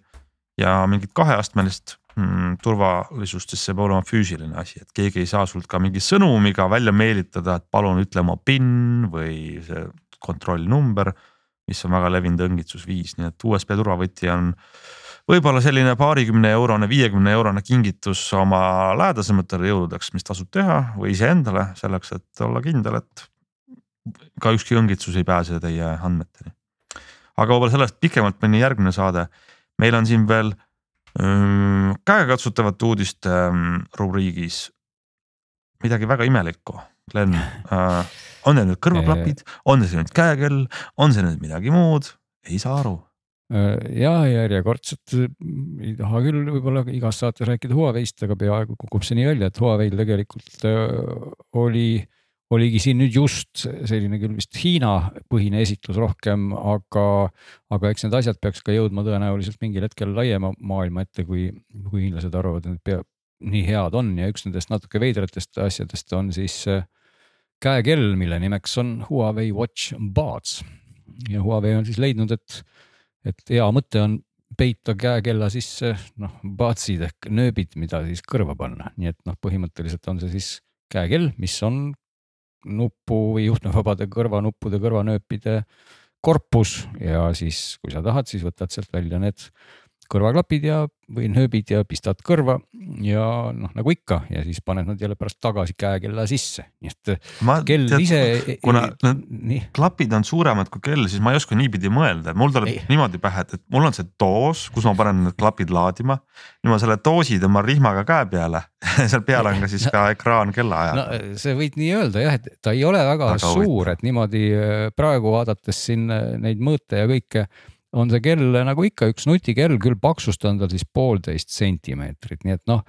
ja mingit kaheastmelist mm, turvalisust, siis see peab olema füüsiline asi, et keegi ei saa sult ka mingi sõnumiga välja meelitada, et palun ütle oma PIN või see kontrollnumber. mis on väga levinud õngitsusviis, nii et USB turvavõti on võib-olla selline paarikümne eurone, viiekümne eurone kingitus oma lähedasematele jõududeks, mis tasub teha või iseendale selleks, et olla kindel, et ka ükski õngitsus ei pääse teie andmeteni aga võib-olla sellest pikemalt mõni järgmine saade. meil on siin veel käegakatsutavate uudiste ähm, rubriigis midagi väga imelikku, Glen. Äh,. on need nüüd kõrvaklapid, on see nüüd käekell, on see nüüd midagi muud, ei saa aru. Ja järjekordselt ei taha küll võib-olla igas saates rääkida Huawei'st, aga peaaegu kukub see nii välja, et Huawei'l tegelikult oli oligi siin nüüd just selline küll vist Hiina põhine esitlus rohkem, aga, aga eks need asjad peaks ka jõudma tõenäoliselt mingil hetkel laiema maailma ette, kui, kui hiinlased arvavad, et peab, nii head on ja üks nendest natuke veidratest asjadest on siis äh, käekell, mille nimeks on Huawei Watch Buds. ja Huawei on siis leidnud, et, et hea mõte on peita käekella sisse noh, budsid ehk nööbid, mida siis kõrva panna, nii et noh, põhimõtteliselt on see siis käekell, mis on nuppu või juhtmevabade kõrvanuppude, kõrvanööpide korpus ja siis, kui sa tahad, siis võtad sealt välja need kõrvaklapid ja, või nööbid ja pistad kõrva ja noh, nagu ikka ja siis paned nad jälle pärast tagasi käekella sisse, nii et ma, kell tead, ise. kuna need klapid on suuremad kui kell, siis ma ei oska niipidi mõelda, mul tuleb ei. niimoodi pähe, et, mul on see doos, kus ma panen need klapid laadima. nüüd ma selle doosi tõmban rihmaga käe peale seal peal on ka siis ka ekraan kellaajaga no,. see võid nii öelda jah, et ta ei ole väga, väga suur, et niimoodi äh, praegu vaadates siin äh, neid mõõte ja kõike on see kell nagu ikka üks nutikell, küll paksust on tal siis poolteist sentimeetrit, nii et noh,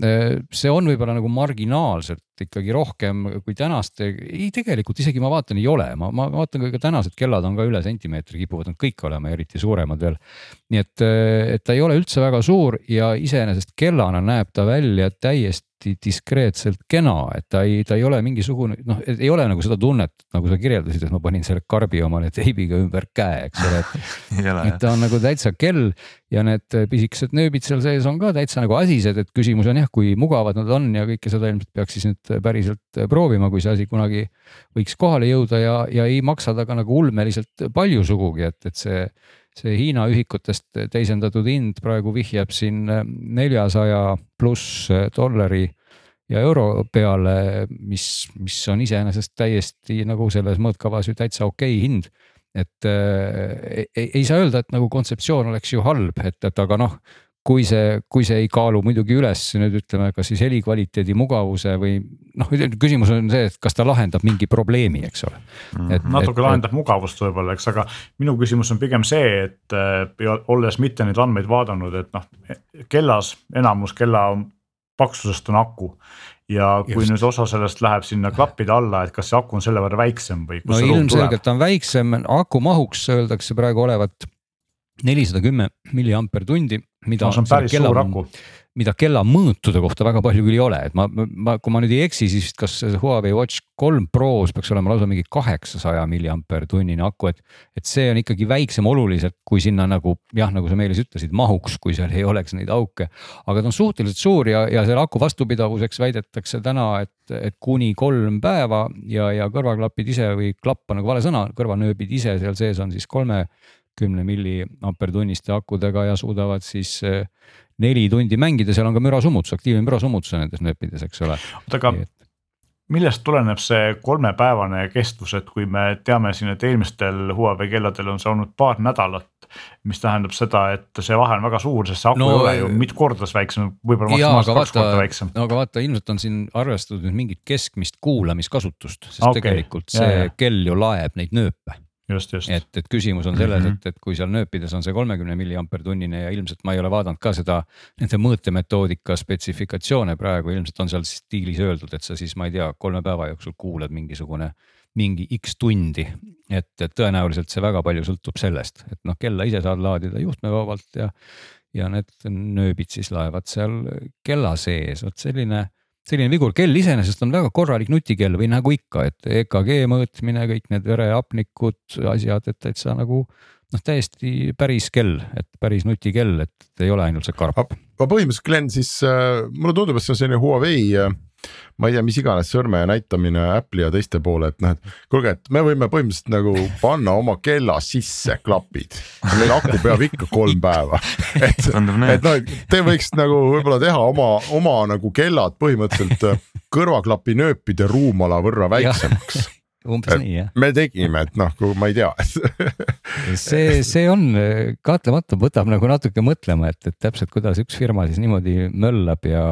eh, see on võib-olla nagu marginaalselt ikkagi rohkem kui tänaste, ei tegelikult isegi ma vaatan, ei ole, ma, ma vaatan ka tänased kellad on ka üle sentimeetri, kipuvad nad kõik olema, eriti suuremad veel. nii et, eh, et ta ei ole üldse väga suur ja iseenesest kellana näeb ta välja täiesti hästi diskreetselt kena, et ta ei, ta ei ole mingisugune noh, ei ole nagu seda tunnet, nagu sa kirjeldasid, et ma panin selle karbi omale teibiga ümber käe, eks ole, et et ta on nagu täitsa kell ja need pisikesed nööbid seal sees on ka täitsa nagu asised, et küsimus on jah, kui mugavad nad on ja kõike seda ilmselt peaks siis nüüd päriselt proovima, kui see asi kunagi võiks kohale jõuda ja, ja ei maksa ta ka nagu ulmeliselt palju sugugi, et, et see see Hiina ühikutest teisendatud hind praegu vihjab siin neljasaja pluss dollari ja euro peale, mis, mis on iseenesest täiesti nagu selles mõõtkavas ju täitsa okei okay hind. et äh, ei, ei saa öelda, et nagu kontseptsioon oleks ju halb, et, et aga noh, kui see, kui see ei kaalu muidugi üles nüüd ütleme, kas siis helikvaliteedi, mugavuse või noh, küsimus on see, et kas ta lahendab mingi probleemi, eks ole. et natuke et, lahendab et, mugavust võib-olla, eks, aga minu küsimus on pigem see, et äh, olles mitte neid andmeid vaadanud, et noh, kellas enamus kella paksusest on aku ja kui Just. nüüd osa sellest läheb sinna klappide alla, et kas see aku on selle võrra väiksem või? no ilmselgelt on väiksem, aku mahuks öeldakse praegu olevat nelisada kümme milliamper tundi, mida no,. see on päris kella, suur aku. mida kella mõõtude kohta väga palju küll ei ole, et ma, ma, kui ma nüüd ei eksi, siis kas Huawei Watch kolm Pros peaks olema lausa mingi kaheksasaja milliamper tunnine aku, et. et see on ikkagi väiksem oluliselt, kui sinna nagu jah, nagu sa Meelis ütlesid, mahuks, kui seal ei oleks neid auke. aga ta on suhteliselt suur ja, ja selle aku vastupidavuseks väidetakse täna, et, et kuni kolm päeva ja, ja kõrvaklapid ise või klapp on nagu vale sõna, kõrvanööbid ise seal sees on siis kolme kümne milliampertunniste akudega ja suudavad siis eh, neli tundi mängida, seal on ka mürasummutus, aktiivne mürasummutus on nendes nööpides, eks ole. oota, aga millest tuleneb see kolmepäevane kestvus, et kui me teame siin, et eelmistel Huawei kelladel on see olnud paar nädalat. mis tähendab seda, et see vahe on väga suur, sest see aku no, ei ole ju mitu korda väiksem, võib-olla maksimaalselt kaks korda väiksem. no aga vaata, ilmselt on siin arvestatud mingit keskmist kuulamiskasutust, sest okay. tegelikult see ja, ja. kell ju laeb neid nööpe just, just. et, et küsimus on selles mm, -hmm. et, et kui seal nööpides on see kolmekümne milliamper tunnine ja ilmselt ma ei ole vaadanud ka seda. Nende mõõtemetoodika spetsifikatsioone praegu ilmselt on seal stiilis öeldud, et sa siis, ma ei tea, kolme päeva jooksul kuulad mingisugune, mingi X tundi. et, et tõenäoliselt see väga palju sõltub sellest, et noh, kella ise saad laadida juhtmevabalt ja. ja need nööbid siis laevad seal kella sees, vot selline selline vigur, kell iseenesest on väga korralik nutikell või nagu ikka, et EKG mõõtmine, kõik need verehapnikud, asjad, et täitsa nagu noh, täiesti päris kell, et päris nutikell, et ei ole ainult see karp. ma põhimõtteliselt, Glen, siis äh, mulle tundub, et see on selline Huawei äh, ma ei tea, mis iganes sõrme näitamine Apple'i ja teiste poole, et noh, et kuulge, et me võime põhimõtteliselt nagu panna oma kella sisse klapid. meil aku peab ikka kolm päeva, et, et noh, te võiks nagu võib-olla teha oma, oma nagu kellad põhimõtteliselt kõrvaklapi nööpide ruumala võrra väiksemaks umbes nii jah. me tegime, et noh, kui ma ei tea see, see on kahtlemata võtab nagu natuke mõtlema, et, et täpselt kuidas üks firma siis niimoodi möllab ja,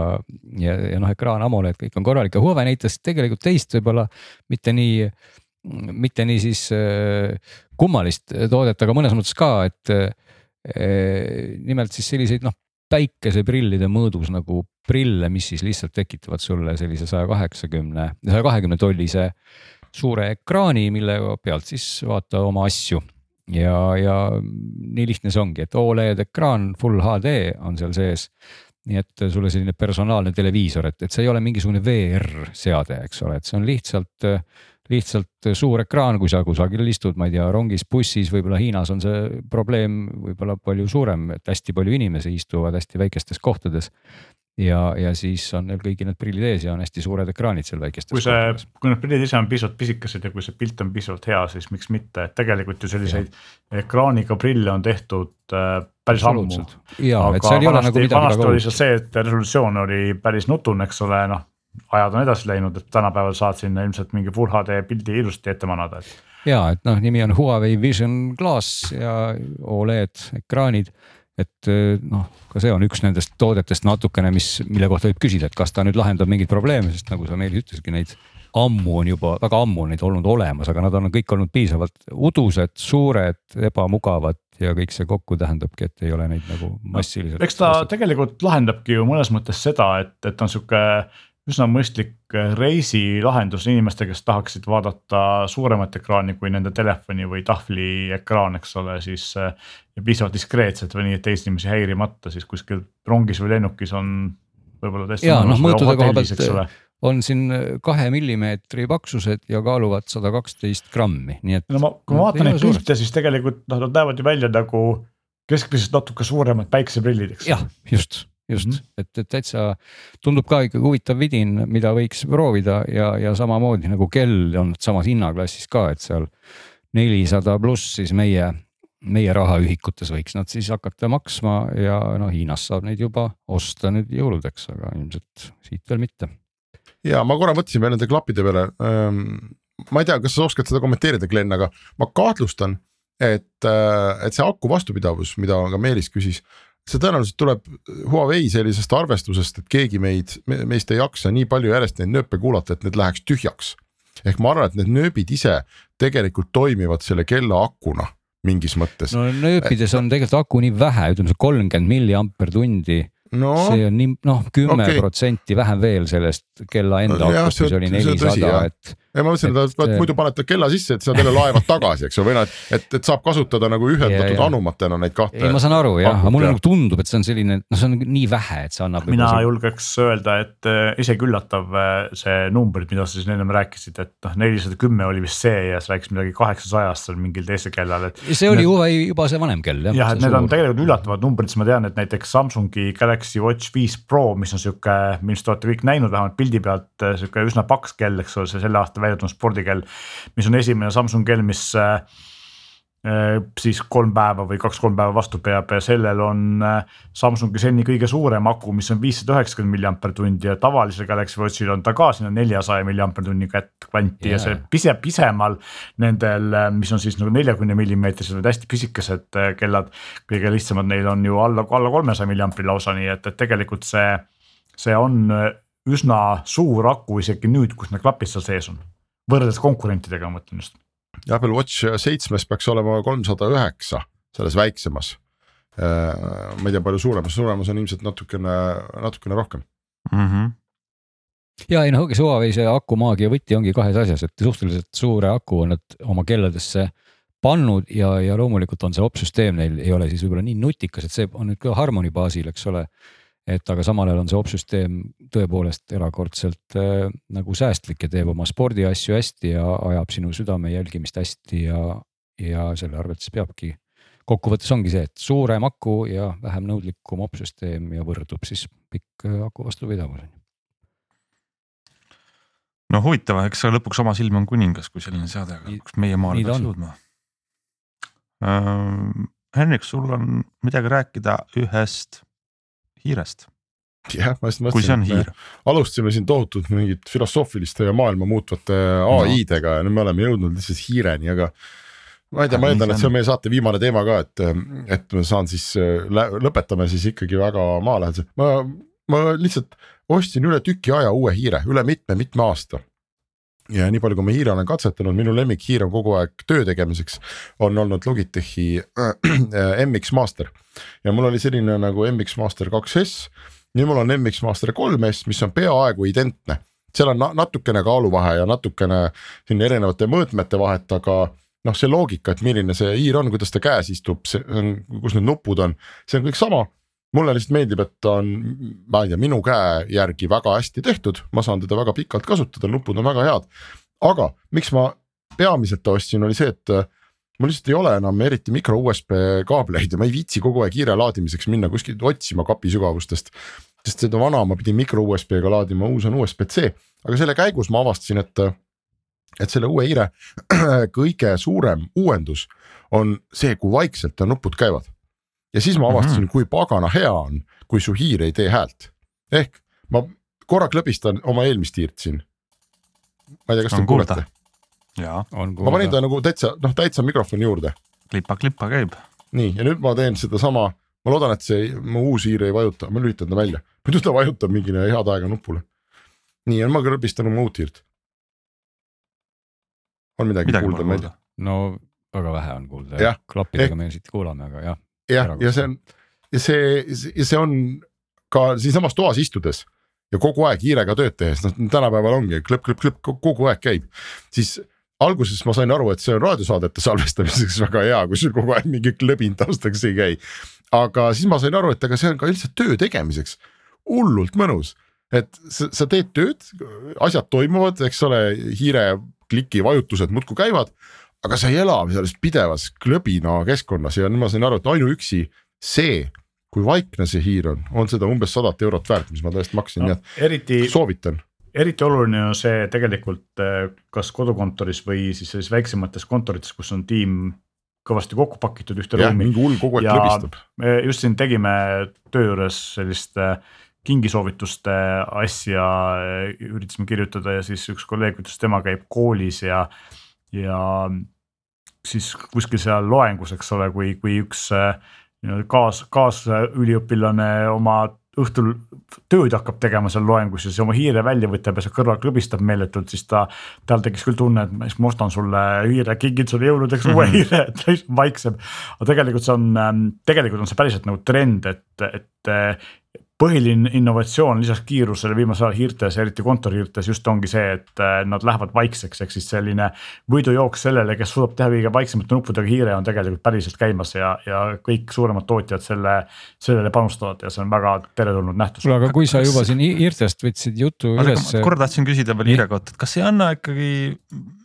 ja, ja noh, ekraan AMOLED, kõik on korralik ja Huawei näitas tegelikult teist võib-olla mitte nii, mitte nii siis äh, kummalist toodet, aga mõnes mõttes ka, et äh, nimelt siis selliseid noh päikeseprillide mõõdus nagu prille, mis siis lihtsalt tekitavad sulle sellise saja kaheksakümne, saja kahekümne tollise äh, suure ekraani, mille pealt siis vaata oma asju. ja, ja nii lihtne see ongi, et Oled ekraan, full HD on seal sees. nii et sulle selline personaalne televiisor, et, et see ei ole mingisugune VR seade, eks ole, et see on lihtsalt lihtsalt suur ekraan, kui sa kusagil istud, ma ei tea, rongis, bussis, võib-olla Hiinas on see probleem võib-olla palju suurem, et hästi palju inimesi istuvad hästi väikestes kohtades ja, ja siis on neil kõigil need prillid ees ja on hästi suured ekraanid seal väikestes. kui see, kui need prillid ise on pisut pisikesed ja kui see pilt on piisavalt hea, siis miks mitte, et tegelikult ju selliseid ja. ekraaniga prille on tehtud äh, päris ammu. aga vanasti, nagu vanasti oli seal see, et resolutsioon oli päris nutune, eks ole, noh ajad on edasi läinud, et tänapäeval saad sinna ilmselt mingi full HD pildi ilusti ette manada, et. ja et noh, nimi on Huawei Vision Glass ja Oled ekraanid et eh, noh, ka see on üks nendest toodetest natukene, mis, mille kohta võib küsida, et kas ta nüüd lahendab mingeid probleeme, sest nagu sa Meelis ütlesidki, neid ammu on juba, väga ammu on neid olnud olemas, aga nad on kõik olnud piisavalt udused, suured, ebamugavad ja kõik see kokku tähendabki, et ei ole neid nagu massiliselt no,. eks ta tegelikult lahendabki ju mõnes mõttes seda, et, et on sihuke üsna mõistlik äh, reisilahendus inimestele, kes tahaksid vaadata suuremat ekraani kui nende telefoni või tahvli ekraan, eks ole, siis. Äh, ja piisavalt diskreetselt või nii, et teisi inimesi häirimata, siis kuskil rongis või lennukis on võib-olla täiesti. ja noh, mõõtude koha pealt on siin äh, kahe millimeetri paksused ja kaaluvad sada kaksteist grammi, nii et. no ma, kui ma vaatan neid pilte, siis tegelikult noh, nad näevad ju välja nagu keskmisest natuke suuremad päikseprillid, eks. jah, just just mm, -hmm. et, et täitsa tundub ka ikkagi huvitav vidin, mida võiks proovida ja, ja samamoodi nagu kell on samas hinnaklassis ka, et seal nelisada pluss siis meie, meie rahaühikutes võiks nad siis hakata maksma ja noh, Hiinas saab neid juba osta nüüd jõuludeks, aga ilmselt siit veel mitte. ja ma korra mõtlesin veel nende klappide peale ähm,. ma ei tea, kas sa oskad seda kommenteerida, Glen, aga ma kahtlustan, et, äh, et see aku vastupidavus, mida ka Meelis küsis see tõenäoliselt tuleb Huawei sellisest arvestusest, et keegi meid, meist ei jaksa nii palju järjest neid nööpe kuulata, et need läheks tühjaks. ehk ma arvan, et need nööbid ise tegelikult toimivad selle kella akuna mingis mõttes. no nööpides on tegelikult aku nii vähe, ütleme see kolmkümmend milliampertundi no, see on nii noh, kümme protsenti vähem veel sellest kella enda akust, mis oli nelisada, et. Ja ma mõtlesin, et, et muidu panete kella sisse, et saad jälle laevad tagasi, eks ju, või noh, et, et, et saab kasutada nagu ühendatud anumatena neid kahte. ei, ma saan aru jah, aga mulle nagu tundub, et see on selline, noh, see on nii vähe, et see annab. mina see... julgeks öelda, et äh, isegi üllatav äh, see numbrid, mida sa siin ennem rääkisid, et noh, nelisada kümme oli vist see ja sa rääkisid midagi kaheksasajast seal mingil teisel kellal, et. see oli need... juba see vanem kell jah. jah, et need suur. on tegelikult üllatavad numbrid, siis ma tean, et näiteks Samsungi Galaxy Watch viis Pro, mis on sihuke, millest olete kõik näinud vähemalt pildi pealt, sihuke üsna paks kell, eks ole, see selle aasta välja tulnud spordikell. mis on esimene Samsung kell, mis äh, siis kolm päeva või kaks-kolm päeva vastu peab ja sellel on äh, Samsungi seni kõige suurem aku, mis on viissada üheksakümmend milliampertundi ja tavalisel Galaxy Watchil on ta ka sinna neljasaja milliampertunni kvanti yeah. ja see pise, pisemal. Nendel, äh, mis on siis nagu neljakümne millimeetrised, hästi pisikesed kellad, kõige lihtsamad neil on ju alla, alla kolmesaja milliampri lausa, nii et, et tegelikult see, see on üsna suur aku isegi nüüd, kus need klapid seal sees on, võrreldes konkurentidega, ma mõtlen just. Apple Watch seitsmes peaks olema kolmsada üheksa, selles väiksemas. Äh, ma ei tea, palju suuremas, suuremas on ilmselt natukene, natukene rohkem mm. -hmm ja ei noh, ongi Huawei see akumaagia võti ongi kahes asjas, et suhteliselt suure aku on nad oma kelladesse pannud ja, ja loomulikult on see opsüsteem neil ei ole siis võib-olla nii nutikas, et see on nüüd ka Harmony baasil, eks ole et aga samal ajal on see opsüsteem tõepoolest erakordselt äh, nagu säästlik ja teeb oma spordiasju hästi ja ajab sinu südame jälgimist hästi ja, ja selle arvelt siis peabki. kokkuvõttes ongi see, et suurem aku ja vähem nõudlikum opsüsteem ja võrdub siis pikk äh, aku vastupidavus no huvitav, eks lõpuks oma silm on kuningas, kui selline seade hakkaks meie maale peaks jõudma äh,. Henrik, sul on midagi rääkida ühest hiirest. jah, ma just mõtlesin, et me alustasime siin tohutult mingit filosoofiliste ja maailma muutvate ai-dega ja nüüd me oleme jõudnud lihtsalt hiireni, aga ma ei tea, ma eeldan, et see on meie saate viimane teema ka, et, et ma saan siis, lõpetame siis ikkagi väga maalähedase, ma, ma lihtsalt ostsin üle tüki aja uue hiire, üle mitme-mitme aasta ja nii palju, kui ma hiire olen katsetanud, minu lemmikhiir on kogu aeg töö tegemiseks, on olnud Logitechi äh, MX Master. ja mul oli selline nagu MX Master 2S, nüüd mul on MX Master 3S, mis on peaaegu identne. seal on natukene kaaluvahe ja natukene siin erinevate mõõtmete vahet, aga noh, see loogika, et milline see hiir on, kuidas ta käes istub, see on, kus need nupud on, see on kõik sama mulle lihtsalt meeldib, et ta on, ma ei tea, minu käe järgi väga hästi tehtud, ma saan teda väga pikalt kasutada, nupud on väga head. aga miks ma peamiselt ta ostsin, oli see, et äh, mul lihtsalt ei ole enam eriti mikro USB kaableid ja ma ei viitsi kogu aeg kiire laadimiseks minna kuskilt otsima kapi sügavustest. sest seda vana ma pidin mikro USB-ga laadima, uus on USB-C, aga selle käigus ma avastasin, et, et selle uue hiire kõige suurem uuendus on see, kui vaikselt ta nupud käivad ja siis ma avastasin mm, -hmm. kui pagana hea on, kui su hiir ei tee häält. ehk ma korra klõbistan oma eelmist hiirt siin. ma ei tea, kas te kuulete? ma panin ta nagu täitsa, noh täitsa mikrofoni juurde. klipa-klipa käib. nii, ja nüüd ma teen sedasama, ma loodan, et see mu uus hiir ei vajuta, ma lülitan ta välja, muidu ta vajutab mingile head aega nupule. nii, ja ma klõbistan oma uut hiirt. on midagi, midagi kuulda, ma ei tea. no väga vähe on kuulda, klappidega me siit kuulame, aga jah jah, ja see on see, see on ka siinsamas toas istudes ja kogu aeg hiirega tööd tehes, noh tänapäeval ongi klõpp-klõpp-klõpp kogu aeg käib, siis alguses ma sain aru, et see on raadiosaadete salvestamiseks väga hea, kui sul kogu aeg mingi klõbin taustaks ei käi. aga siis ma sain aru, et aga see on ka lihtsalt töö tegemiseks. Hullult mõnus, et sa, sa teed tööd, asjad toimuvad, eks ole, hiire kliki vajutused muudkui käivad aga sa ei ela selles pidevas klõbina keskkonnas ja nüüd ma sain aru, et ainuüksi see, kui vaikne see hiir on, on seda umbes sadat eurot väärt, mis ma tõesti maksin no,, nii et eriti, soovitan eriti oluline on see tegelikult eh, kas kodukontoris või siis sellises väiksemates kontorites, kus on tiim kõvasti kokku pakitud ühte ruumi. mingi hull kogu aeg klõbistab. me just siin tegime töö juures sellist eh, kingisoovituste asja, eh, üritasime kirjutada ja siis üks kolleeg ütles, tema käib koolis ja, ja siis kuskil seal loengus, eks ole, kui, kui üks äh, nii-öelda kaas, kaasüliõpilane oma õhtul tööd hakkab tegema seal loengus ja siis oma hiire välja võtab ja seal kõrval klõbistab meeletult, siis ta, tal tekkis küll tunne, et ma siis ma ostan sulle hiire, kingin sulle jõuludeks uue mm -hmm. hiire, et ta vaikseb. aga tegelikult see on, ähm, tegelikult on see päriselt nagu trend, et, et põhiline innovatsioon lisaks kiirusele viimasel ajal hiirtes, eriti kontorihiirtes just ongi see, et äh, nad lähevad vaikseks, ehk siis selline võidujooks sellele, kes suudab teha kõige vaiksemate nuppudega hiire, on tegelikult päriselt käimas ja, ja kõik suuremad tootjad selle, sellele panustavad ja see on väga teretulnud nähtus. kuule, aga kui sa juba siin hiirtest võtsid jutu üles. korra tahtsin küsida veel hiire kohta, et kas ei anna ikkagi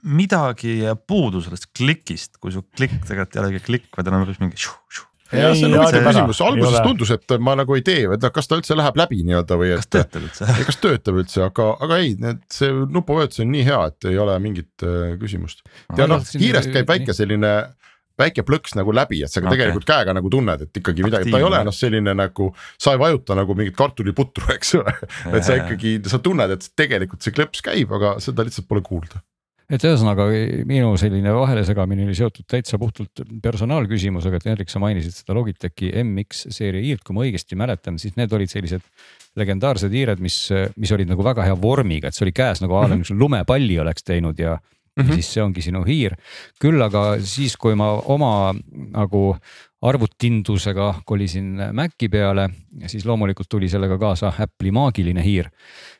midagi puudu sellest klikist, kui su klikk tegelikult ei olegi klikk, vaid on hoopis mingi šu, šu ja see on huvitav küsimus, alguses tundus, et ma nagu ei tee, et kas ta üldse läheb läbi nii-öelda või et. kas töötab üldse kas töötab üldse, aga, aga ei, need, see nupuvajutus on nii hea, et ei ole mingit äh, küsimust. ja noh, hiirest käib väike selline väike plõks nagu läbi, et sa okay. tegelikult käega nagu tunned, et ikkagi midagi, ta ei ole noh, selline nagu. sa ei vajuta nagu mingit kartuliputru, eks ole, et sa ikkagi, sa tunned, et tegelikult see klõps käib, aga seda lihtsalt pole kuulda et ühesõnaga minu selline vahelesegamine oli seotud täitsa puhtalt personaalküsimusega, et Henrik, sa mainisid seda Logitechi MX seeria hiirt, kui ma õigesti mäletan, siis need olid sellised legendaarsed hiired, mis, mis olid nagu väga hea vormiga, et see oli käes nagu a la mm -hmm. lumepalli oleks teinud ja Mm -hmm. siis see ongi sinu hiir. küll aga siis, kui ma oma nagu arvutindusega kolisin Maci peale, siis loomulikult tuli sellega kaasa Apple'i maagiline hiir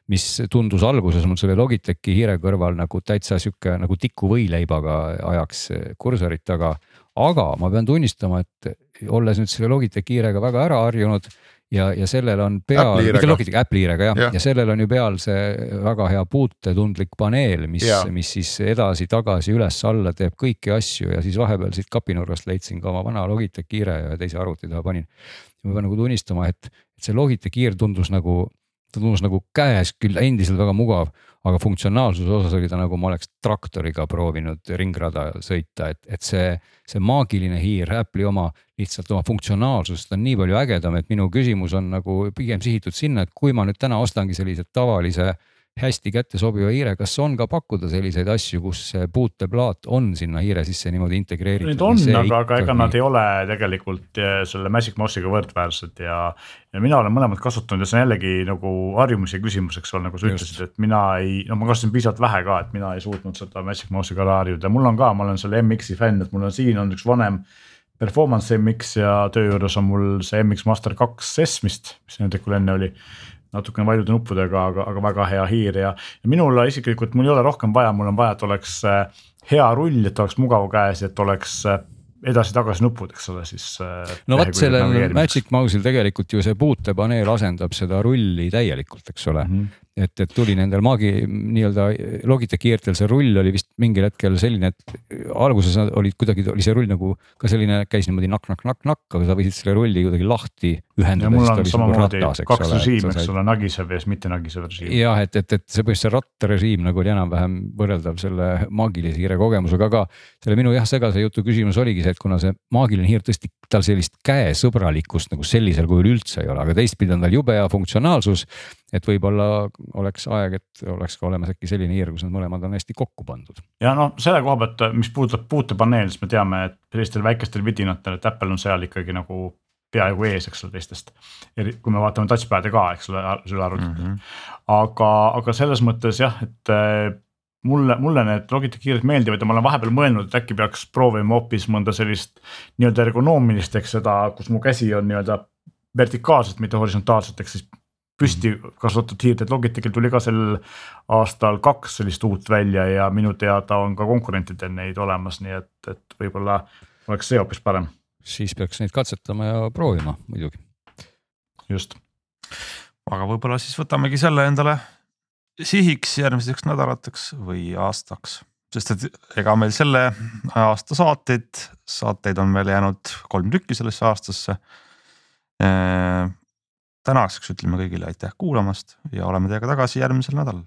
mis tundus alguses mul selle Logitechi hiire kõrval nagu täitsa sihuke nagu tikuvõileibaga ajaks kursorit taga. aga ma pean tunnistama, et olles nüüd selle Logitechi hiirega väga ära harjunud ja, ja sellel on peal, mitte Logitech, Apple'i hiirega jah ja. ja sellel on ju peal see väga hea puutetundlik paneel, mis, mis siis edasi-tagasi, üles-alla teeb kõiki asju ja siis vahepeal siit kapinurgast leidsin ka oma vana Logitechi hiire ja teise arvuti taha panin. ma pean nagu tunnistama, et, et see Logitechi hiir tundus nagu ta tundus nagu käes küll endiselt väga mugav, aga funktsionaalsuse osas oli ta nagu ma oleks traktoriga proovinud ringrada sõita, et, et see, see maagiline hiir, Apple'i oma lihtsalt oma funktsionaalsust on nii palju ägedam, et minu küsimus on nagu pigem sihitud sinna, et kui ma nüüd täna ostangi sellise tavalise hästi kätte sobiva hiire, kas on ka pakkuda selliseid asju, kus see puuteplaat on sinna hiire sisse niimoodi integreeritud? Neid on, aga, aga ega nad ei ole tegelikult eh, selle Magic Mouse'iga võrdväärsed ja. ja mina olen mõlemat kasutanud ja see on jällegi nagu harjumuse küsimus, eks ole, nagu sa Just. ütlesid, et mina ei, no ma kasutasin piisavalt vähe ka, et mina ei suutnud seda Magic Mouse'iga ära harjuda, mul on ka, ma olen selle MX-i fänn, et mul on siin on üks vanem performance MX ja töö juures on mul see MX Master kaks S vist, mis näitekul enne oli natukene paljude nuppudega, aga, aga väga hea hiir ja, ja minul isiklikult, mul ei ole rohkem vaja, mul on vaja, et oleks äh, hea rull, et oleks mugav käes, et oleks äh, edasi-tagasi nupud, eks ole, siis. Äh, no vot, sellel Magic Mouse'il tegelikult ju see puutepaneel asendab seda rulli täielikult, eks ole mm. -hmm et, et tuli nendel maagi nii-öelda Logitechi ERT-l see rull oli vist mingil hetkel selline, et alguses olid kuidagi oli see rull nagu ka selline, käis niimoodi nakk-nakk-nakk-nakk, aga sa võisid selle rulli kuidagi lahti ühendada. mul on samamoodi kaks režiimi, eks ole, nagisev ja siis mitte nagisev režiim. jah, et, et, et see põhimõtteliselt see rattarežiim nagu oli enam-vähem võrreldav selle maagilise hiire kogemusega, aga selle minu jah, segase jutu küsimus oligi see, et kuna see maagiline hiir tõesti, tal sellist käesõbralikkust nagu sellisel kujul üldse ei ole, aga teistpidi on tal jube hea funktsionaalsus et võib-olla oleks aeg, et oleks ka olemas äkki selline hiir, kus need mõlemad on hästi kokku pandud. ja noh, selle koha pealt, mis puudutab puutepaneeli, siis me teame, et sellistel väikestel vidinatel, et Apple on seal ikkagi nagu peaaegu ees, eks ole, teistest. kui me vaatame touchpad'e ka, eks ole, selle arvutitel mm. -hmm. aga, aga selles mõttes jah, et mulle, mulle need Logitech hiired meeldivad ja ma olen vahepeal mõelnud, et äkki peaks proovima hoopis mõnda sellist nii-öelda ergonoomilist, eks seda, kus mu käsi on nii-öelda vertikaalselt, mitte horisontaalselt, ehk siis püsti kasvatatud hiirt, et Logitechil tuli ka sel aastal kaks sellist uut välja ja minu teada on ka konkurentidel neid olemas, nii et, et võib-olla oleks see hoopis parem. siis peaks neid katsetama ja proovima muidugi. just. aga võib-olla siis võtamegi selle endale sihiks järgmiseks nädalateks või aastaks, sest et ega meil selle aasta saateid, saateid on veel jäänud kolm tükki sellesse aastasse tänaseks ütleme kõigile aitäh kuulamast ja oleme teiega tagasi järgmisel nädalal.